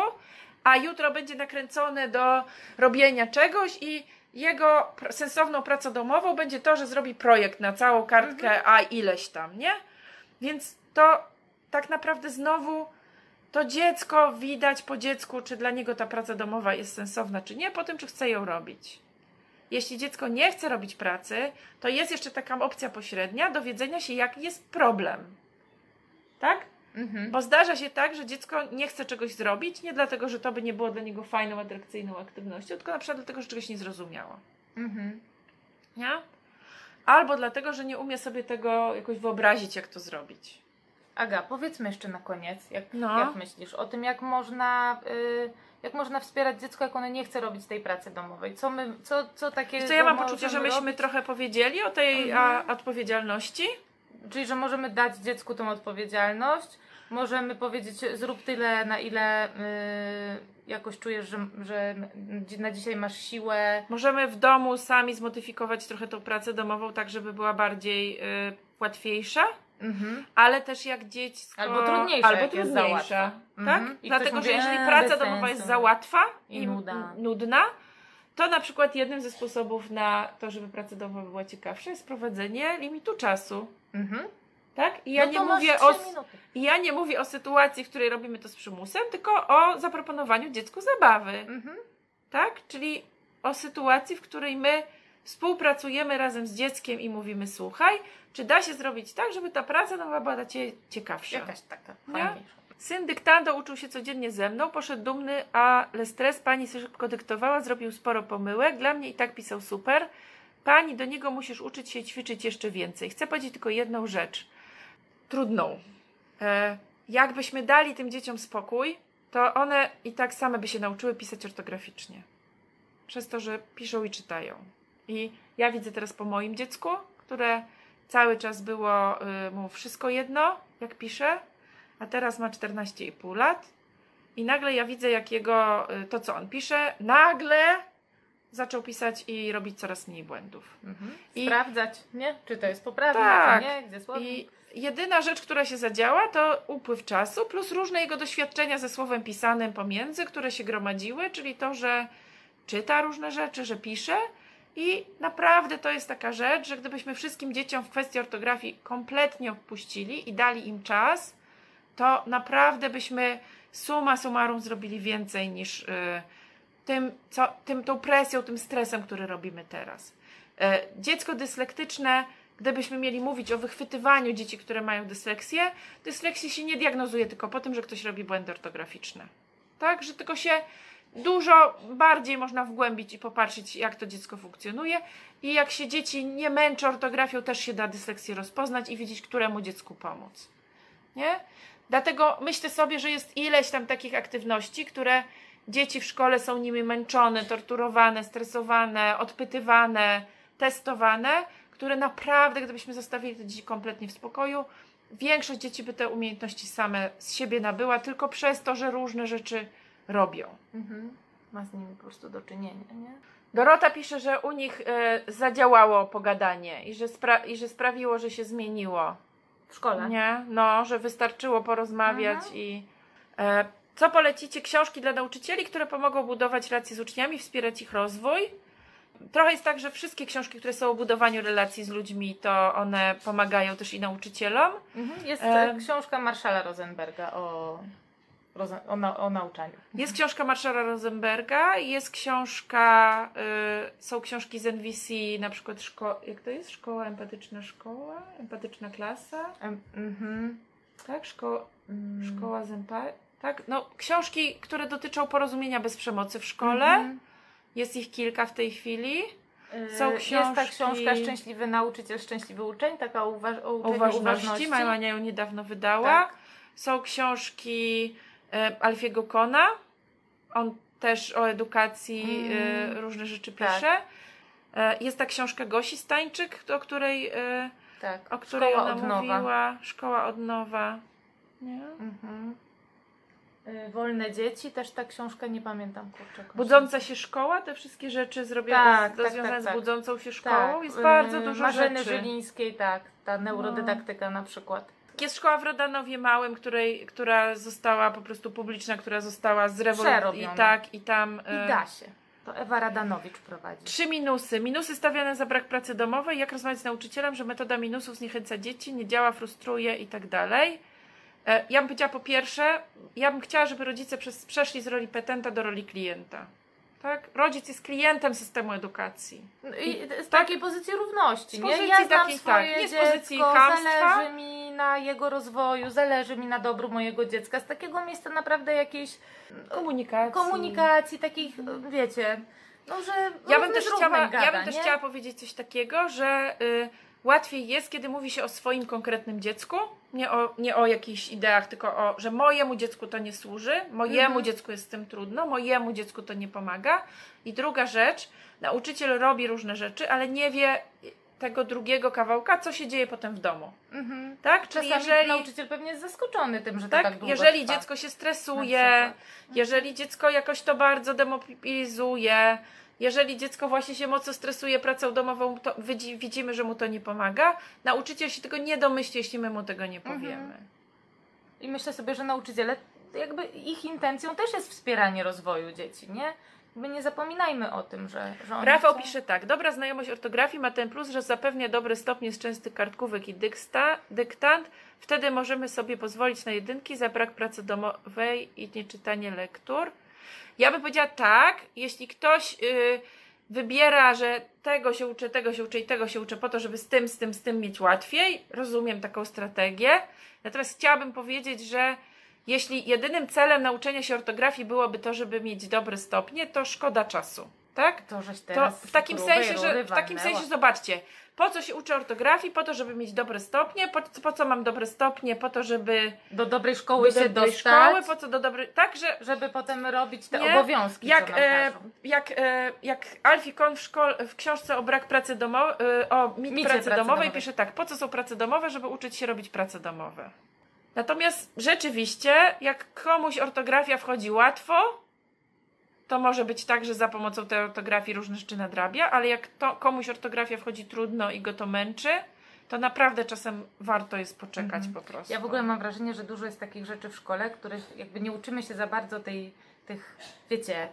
a jutro będzie nakręcone do robienia czegoś i jego sensowną pracą domową będzie to, że zrobi projekt na całą kartkę, a ileś tam, nie? Więc to tak naprawdę znowu to dziecko widać po dziecku, czy dla niego ta praca domowa jest sensowna, czy nie, po tym, czy chce ją robić. Jeśli dziecko nie chce robić pracy, to jest jeszcze taka opcja pośrednia dowiedzenia się, jaki jest problem. Tak? Mhm. Bo zdarza się tak, że dziecko nie chce czegoś zrobić, nie dlatego, że to by nie było dla niego fajną, atrakcyjną aktywnością, tylko na przykład dlatego, że czegoś nie zrozumiało. Mhm. Nie? Albo dlatego, że nie umie sobie tego jakoś wyobrazić, jak to zrobić. Aga, powiedzmy jeszcze na koniec, jak, No. jak myślisz o tym, jak można, y, jak można wspierać dziecko, jak ono nie chce robić tej pracy domowej? Co my, co, co takie Co ja mam poczucie, że myśmy robić? trochę powiedzieli o tej Mhm. a, odpowiedzialności. Czyli, że możemy dać dziecku tą odpowiedzialność, możemy powiedzieć, zrób tyle, na ile y, jakoś czujesz, że, że na dzisiaj masz siłę. Możemy w domu sami zmodyfikować trochę tą pracę domową, tak żeby była bardziej y, łatwiejsza, Mhm. ale też jak dziecko... Albo trudniejsza, albo łatwa. tak? Mhm. I Dlatego, że jeżeli "Eee, praca domowa sensu". jest za łatwa I i, nudna, to na przykład jednym ze sposobów na to, żeby praca domowa była ciekawsza jest wprowadzenie limitu czasu. Mhm. Tak? I ja no nie mówię o... ja nie mówię o sytuacji, w której robimy to z przymusem, tylko o zaproponowaniu dziecku zabawy. Mhm. Tak? Czyli o sytuacji, w której my współpracujemy razem z dzieckiem i mówimy: Słuchaj, czy da się zrobić tak, żeby ta praca domowa była dla ciebie ciekawsza? Jakaś taka Nie? fajniejsza. Syn dyktando uczył się codziennie ze mną, poszedł dumny, ale stres pani szybko dyktowała, zrobił sporo pomyłek. Dla mnie i tak pisał super. Pani, do niego musisz uczyć się i ćwiczyć jeszcze więcej. Chcę powiedzieć tylko jedną rzecz. Trudną. E, jakbyśmy dali tym dzieciom spokój, to one i tak same by się nauczyły pisać ortograficznie. Przez to, że piszą i czytają. I ja widzę teraz po moim dziecku, które cały czas było y, mu wszystko jedno, jak pisze, a teraz ma 14,5 lat. I nagle ja widzę, jak jego, y, to co on pisze, nagle zaczął pisać i robić coraz mniej błędów. Mhm. I- Sprawdzać, nie? Czy to jest poprawne, Tak. nie? Gdzie słownik? I jedyna rzecz, która się zadziała, to upływ czasu, plus różne jego doświadczenia ze słowem pisanym pomiędzy, które się gromadziły, czyli to, że czyta różne rzeczy, że pisze. I naprawdę to jest taka rzecz, że gdybyśmy wszystkim dzieciom w kwestii ortografii kompletnie odpuścili i dali im czas, to naprawdę byśmy suma summarum zrobili więcej niż y, tym, co, tym, tą presją, tym stresem, który robimy teraz. E, dziecko dyslektyczne, gdybyśmy mieli mówić o wychwytywaniu dzieci, które mają dysleksję, dysleksję się nie diagnozuje tylko po tym, że ktoś robi błędy ortograficzne. Tak, że tylko się dużo bardziej można wgłębić i popatrzeć, jak to dziecko funkcjonuje. I jak się dzieci nie męczy ortografią, też się da dysleksję rozpoznać i wiedzieć, któremu dziecku pomóc. Nie? Dlatego myślę sobie, że jest ileś tam takich aktywności, które dzieci w szkole są nimi męczone, torturowane, stresowane, odpytywane, testowane, które naprawdę, gdybyśmy zostawili te dzieci kompletnie w spokoju, większość dzieci by te umiejętności same z siebie nabyła, tylko przez to, że różne rzeczy robią. Mhm. Ma z nimi po prostu do czynienia, nie? Dorota pisze, że u nich e, zadziałało pogadanie i że, spra- i że sprawiło, że się zmieniło. W szkole. Nie, no, że wystarczyło porozmawiać Mhm. i e, Co polecicie? Książki dla nauczycieli, które pomogą budować relacje z uczniami, wspierać ich rozwój. Trochę jest tak, że wszystkie książki, które są o budowaniu relacji z ludźmi, to one pomagają też i nauczycielom. Mhm. Jest Em. książka Marszala Rosenberga o, o, na, o nauczaniu. Jest książka Marszala Rosenberga, jest książka, y, są książki z NVC, na przykład szko- jak to jest? Szkoła empatyczna szkoła? Empatyczna klasa? Em, mhm. Tak? Szko- Mm. szkoła z empa- Tak? No, książki, które dotyczą porozumienia bez przemocy w szkole. Mhm. Jest ich kilka w tej chwili. Y, Są Jest ta książki- książka Szczęśliwy nauczyciel, szczęśliwy uczeń, taka o, uważ- o uważności. uważności. Mama ją niedawno wydała. Tak. Są książki Alfiego Kona. On też o edukacji Mm. e, różne rzeczy Tak. pisze. E, jest ta książka Gosi Stańczyk, o której, e, Tak. o której Szkoła ona mówiła. Szkoła od nowa. Nie? Mhm. Wolne dzieci, też ta książka, nie pamiętam kurczę. Budząca się szkoła, te wszystkie rzeczy zrobione Tak, z, tak, związane tak, tak. z budzącą się Tak, szkołą. Jest bardzo dużo Marzeny rzeczy. No. Żylińskiej, tak, ta neurodydaktyka na przykład. Jest szkoła w Rodanowie Małym, której, która została po prostu publiczna, która została zrewoluowana. I tak, i tam. I e, da się. To Ewa Radanowicz prowadzi. Trzy minusy. Minusy stawiane za brak pracy domowej. Jak rozmawiać z nauczycielem, że metoda minusów zniechęca dzieci, nie działa, frustruje i tak dalej. E, Ja bym powiedziała po pierwsze, ja bym chciała, żeby rodzice przez, przeszli z roli petenta do roli klienta. Tak? Rodzic jest klientem systemu edukacji. No I z takiej pozycji równości, Z nie? pozycji ja znam takiej, swoje tak, nie z dziecko, pozycji chamstwa. zależy mi na jego rozwoju, zależy mi na dobru mojego dziecka. Z takiego miejsca naprawdę jakiejś Komunikacji. komunikacji, takich, wiecie, no że Ja bym też chciała, gada, ja bym też nie? chciała powiedzieć coś takiego, że y, łatwiej jest, kiedy mówi się o swoim konkretnym dziecku, nie o, nie o jakichś ideach, tylko o, że mojemu dziecku to nie służy, mojemu Mhm. dziecku jest z tym trudno, mojemu dziecku to nie pomaga. I druga rzecz, nauczyciel robi różne rzeczy, ale nie wie tego drugiego kawałka, co się dzieje potem w domu. Mhm. Tak? Czyli Czasami jeżeli, nauczyciel pewnie jest zaskoczony tym, że to tak, tak długo jeżeli trwa. dziecko się stresuje, jeżeli dziecko jakoś to bardzo demobilizuje, jeżeli dziecko właśnie się mocno stresuje pracą domową, to widzi, widzimy, że mu to nie pomaga. Nauczyciel się tego nie domyśli, jeśli my mu tego nie Mhm. powiemy. I myślę sobie, że nauczyciele, jakby ich intencją też jest wspieranie rozwoju dzieci, nie? Jakby nie zapominajmy o tym, że, że oni Rafał chcą... pisze tak. Dobra znajomość ortografii ma ten plus, że zapewnia dobre stopnie z częstych kartkówek i dyksta, dyktant. Wtedy możemy sobie pozwolić na jedynki za brak pracy domowej i nieczytanie lektur. Ja bym powiedziała tak, jeśli ktoś y, wybiera, że tego się uczę, tego się uczę i tego się uczę po to, żeby z tym, z tym, z tym mieć łatwiej, rozumiem taką strategię. Natomiast chciałabym powiedzieć, że jeśli jedynym celem nauczenia się ortografii byłoby to, żeby mieć dobre stopnie, to szkoda czasu. Tak? To, żeś To teraz w takim sensie, że w takim sensie zobaczcie, po co się uczę ortografii? Po to, żeby mieć dobre stopnie, po, po co mam dobre stopnie? Po to, żeby Do dobrej szkoły do się dobrej dostać, szkoły, po co do dobrej, tak, że żeby potem robić te Nie? obowiązki, jak, co e, jak, e, jak Alfie Kohn w, szkole, w książce o brak pracy domowej, o mit Micie pracy, pracy domowej domowej. pisze tak, po co są prace domowe, żeby uczyć się robić prace domowe. Natomiast rzeczywiście, jak komuś ortografia wchodzi łatwo, to może być tak, że za pomocą tej ortografii różne rzeczy nadrabia, ale jak to, komuś ortografia wchodzi trudno i go to męczy, to naprawdę czasem warto jest poczekać Mhm. po prostu. Ja w ogóle mam wrażenie, że dużo jest takich rzeczy w szkole, których jakby nie uczymy się za bardzo tej, tych, wiecie,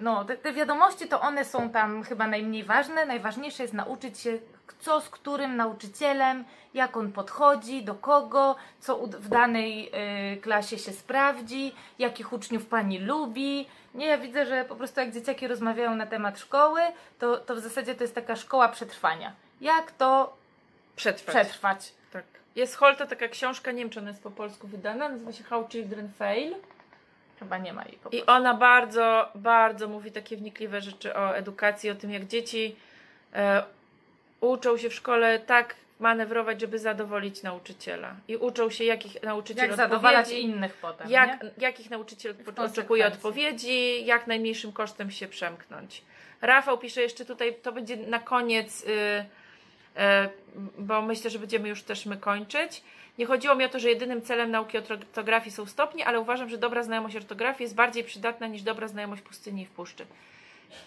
no te, te wiadomości to one są tam chyba najmniej ważne. Najważniejsze jest nauczyć się co z którym nauczycielem, jak on podchodzi, do kogo, co w danej y, klasie się sprawdzi, jakich uczniów pani lubi. Nie, ja widzę, że po prostu jak dzieciaki rozmawiają na temat szkoły, to, to w zasadzie to jest taka szkoła przetrwania. Jak to Przetrwać. przetrwać? Tak. Jest Holta taka książka, nie wiem czy ona jest po polsku wydana, nazywa się How Children Fail. Chyba nie ma jej po I ona bardzo, bardzo mówi takie wnikliwe rzeczy o edukacji, o tym jak dzieci e, uczą się w szkole tak manewrować, żeby zadowolić nauczyciela. I uczą się, jakich nauczyciel Jak zadowalać innych potem, jak, nie? jakich nauczyciel oczekuje odpowiedzi, jak najmniejszym kosztem się przemknąć. Rafał pisze jeszcze tutaj, to będzie na koniec, y, y, bo myślę, że będziemy już też my kończyć. Nie chodziło mi o to, że jedynym celem nauki ortografii są stopnie, ale uważam, że dobra znajomość ortografii jest bardziej przydatna niż dobra znajomość pustyni i w puszczy.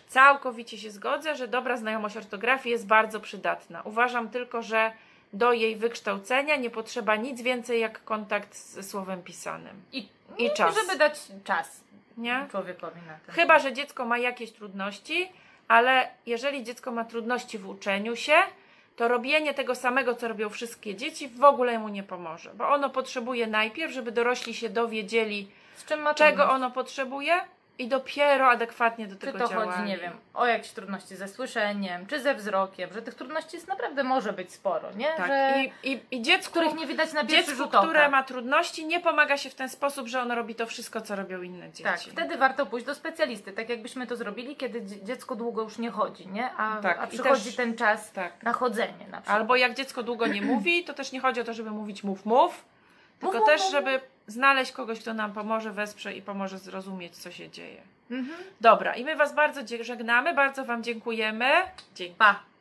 Całkowicie się zgodzę, że dobra znajomość ortografii jest bardzo przydatna. Uważam tylko, że do jej wykształcenia nie potrzeba nic więcej jak kontakt z słowem pisanym. I I czas. Żeby dać czas Nie? człowiekowi na to. Chyba, że dziecko ma jakieś trudności, ale jeżeli dziecko ma trudności w uczeniu się, to robienie tego samego, co robią wszystkie dzieci, w ogóle mu nie pomoże, bo ono potrzebuje najpierw, żeby dorośli się dowiedzieli, Z czym ma czego ono potrzebuje i dopiero adekwatnie do Czy tego to działali. chodzi, nie wiem, o jakieś trudności ze słyszeniem, czy ze wzrokiem, że tych trudności jest naprawdę może być sporo, nie? Tak. Że, I, i, I dziecku, których nie widać na pierwszy dziecku rzut oka. które ma trudności, nie pomaga się w ten sposób, że ono robi to wszystko, co robią inne dzieci. Tak, wtedy warto pójść do specjalisty, tak jakbyśmy to zrobili, kiedy dzie- dziecko długo już nie chodzi, nie? A, Tak, a przychodzi też- ten czas tak. na chodzenie na przykład. Albo jak dziecko długo nie mówi, to też nie chodzi o to, żeby mówić mów, mów, tylko mów, też, mów, żeby znaleźć kogoś, kto nam pomoże, wesprze i pomoże zrozumieć, co się dzieje. Mhm. Dobra, i my Was bardzo żegnamy, bardzo Wam dziękujemy. Dzięki. Pa!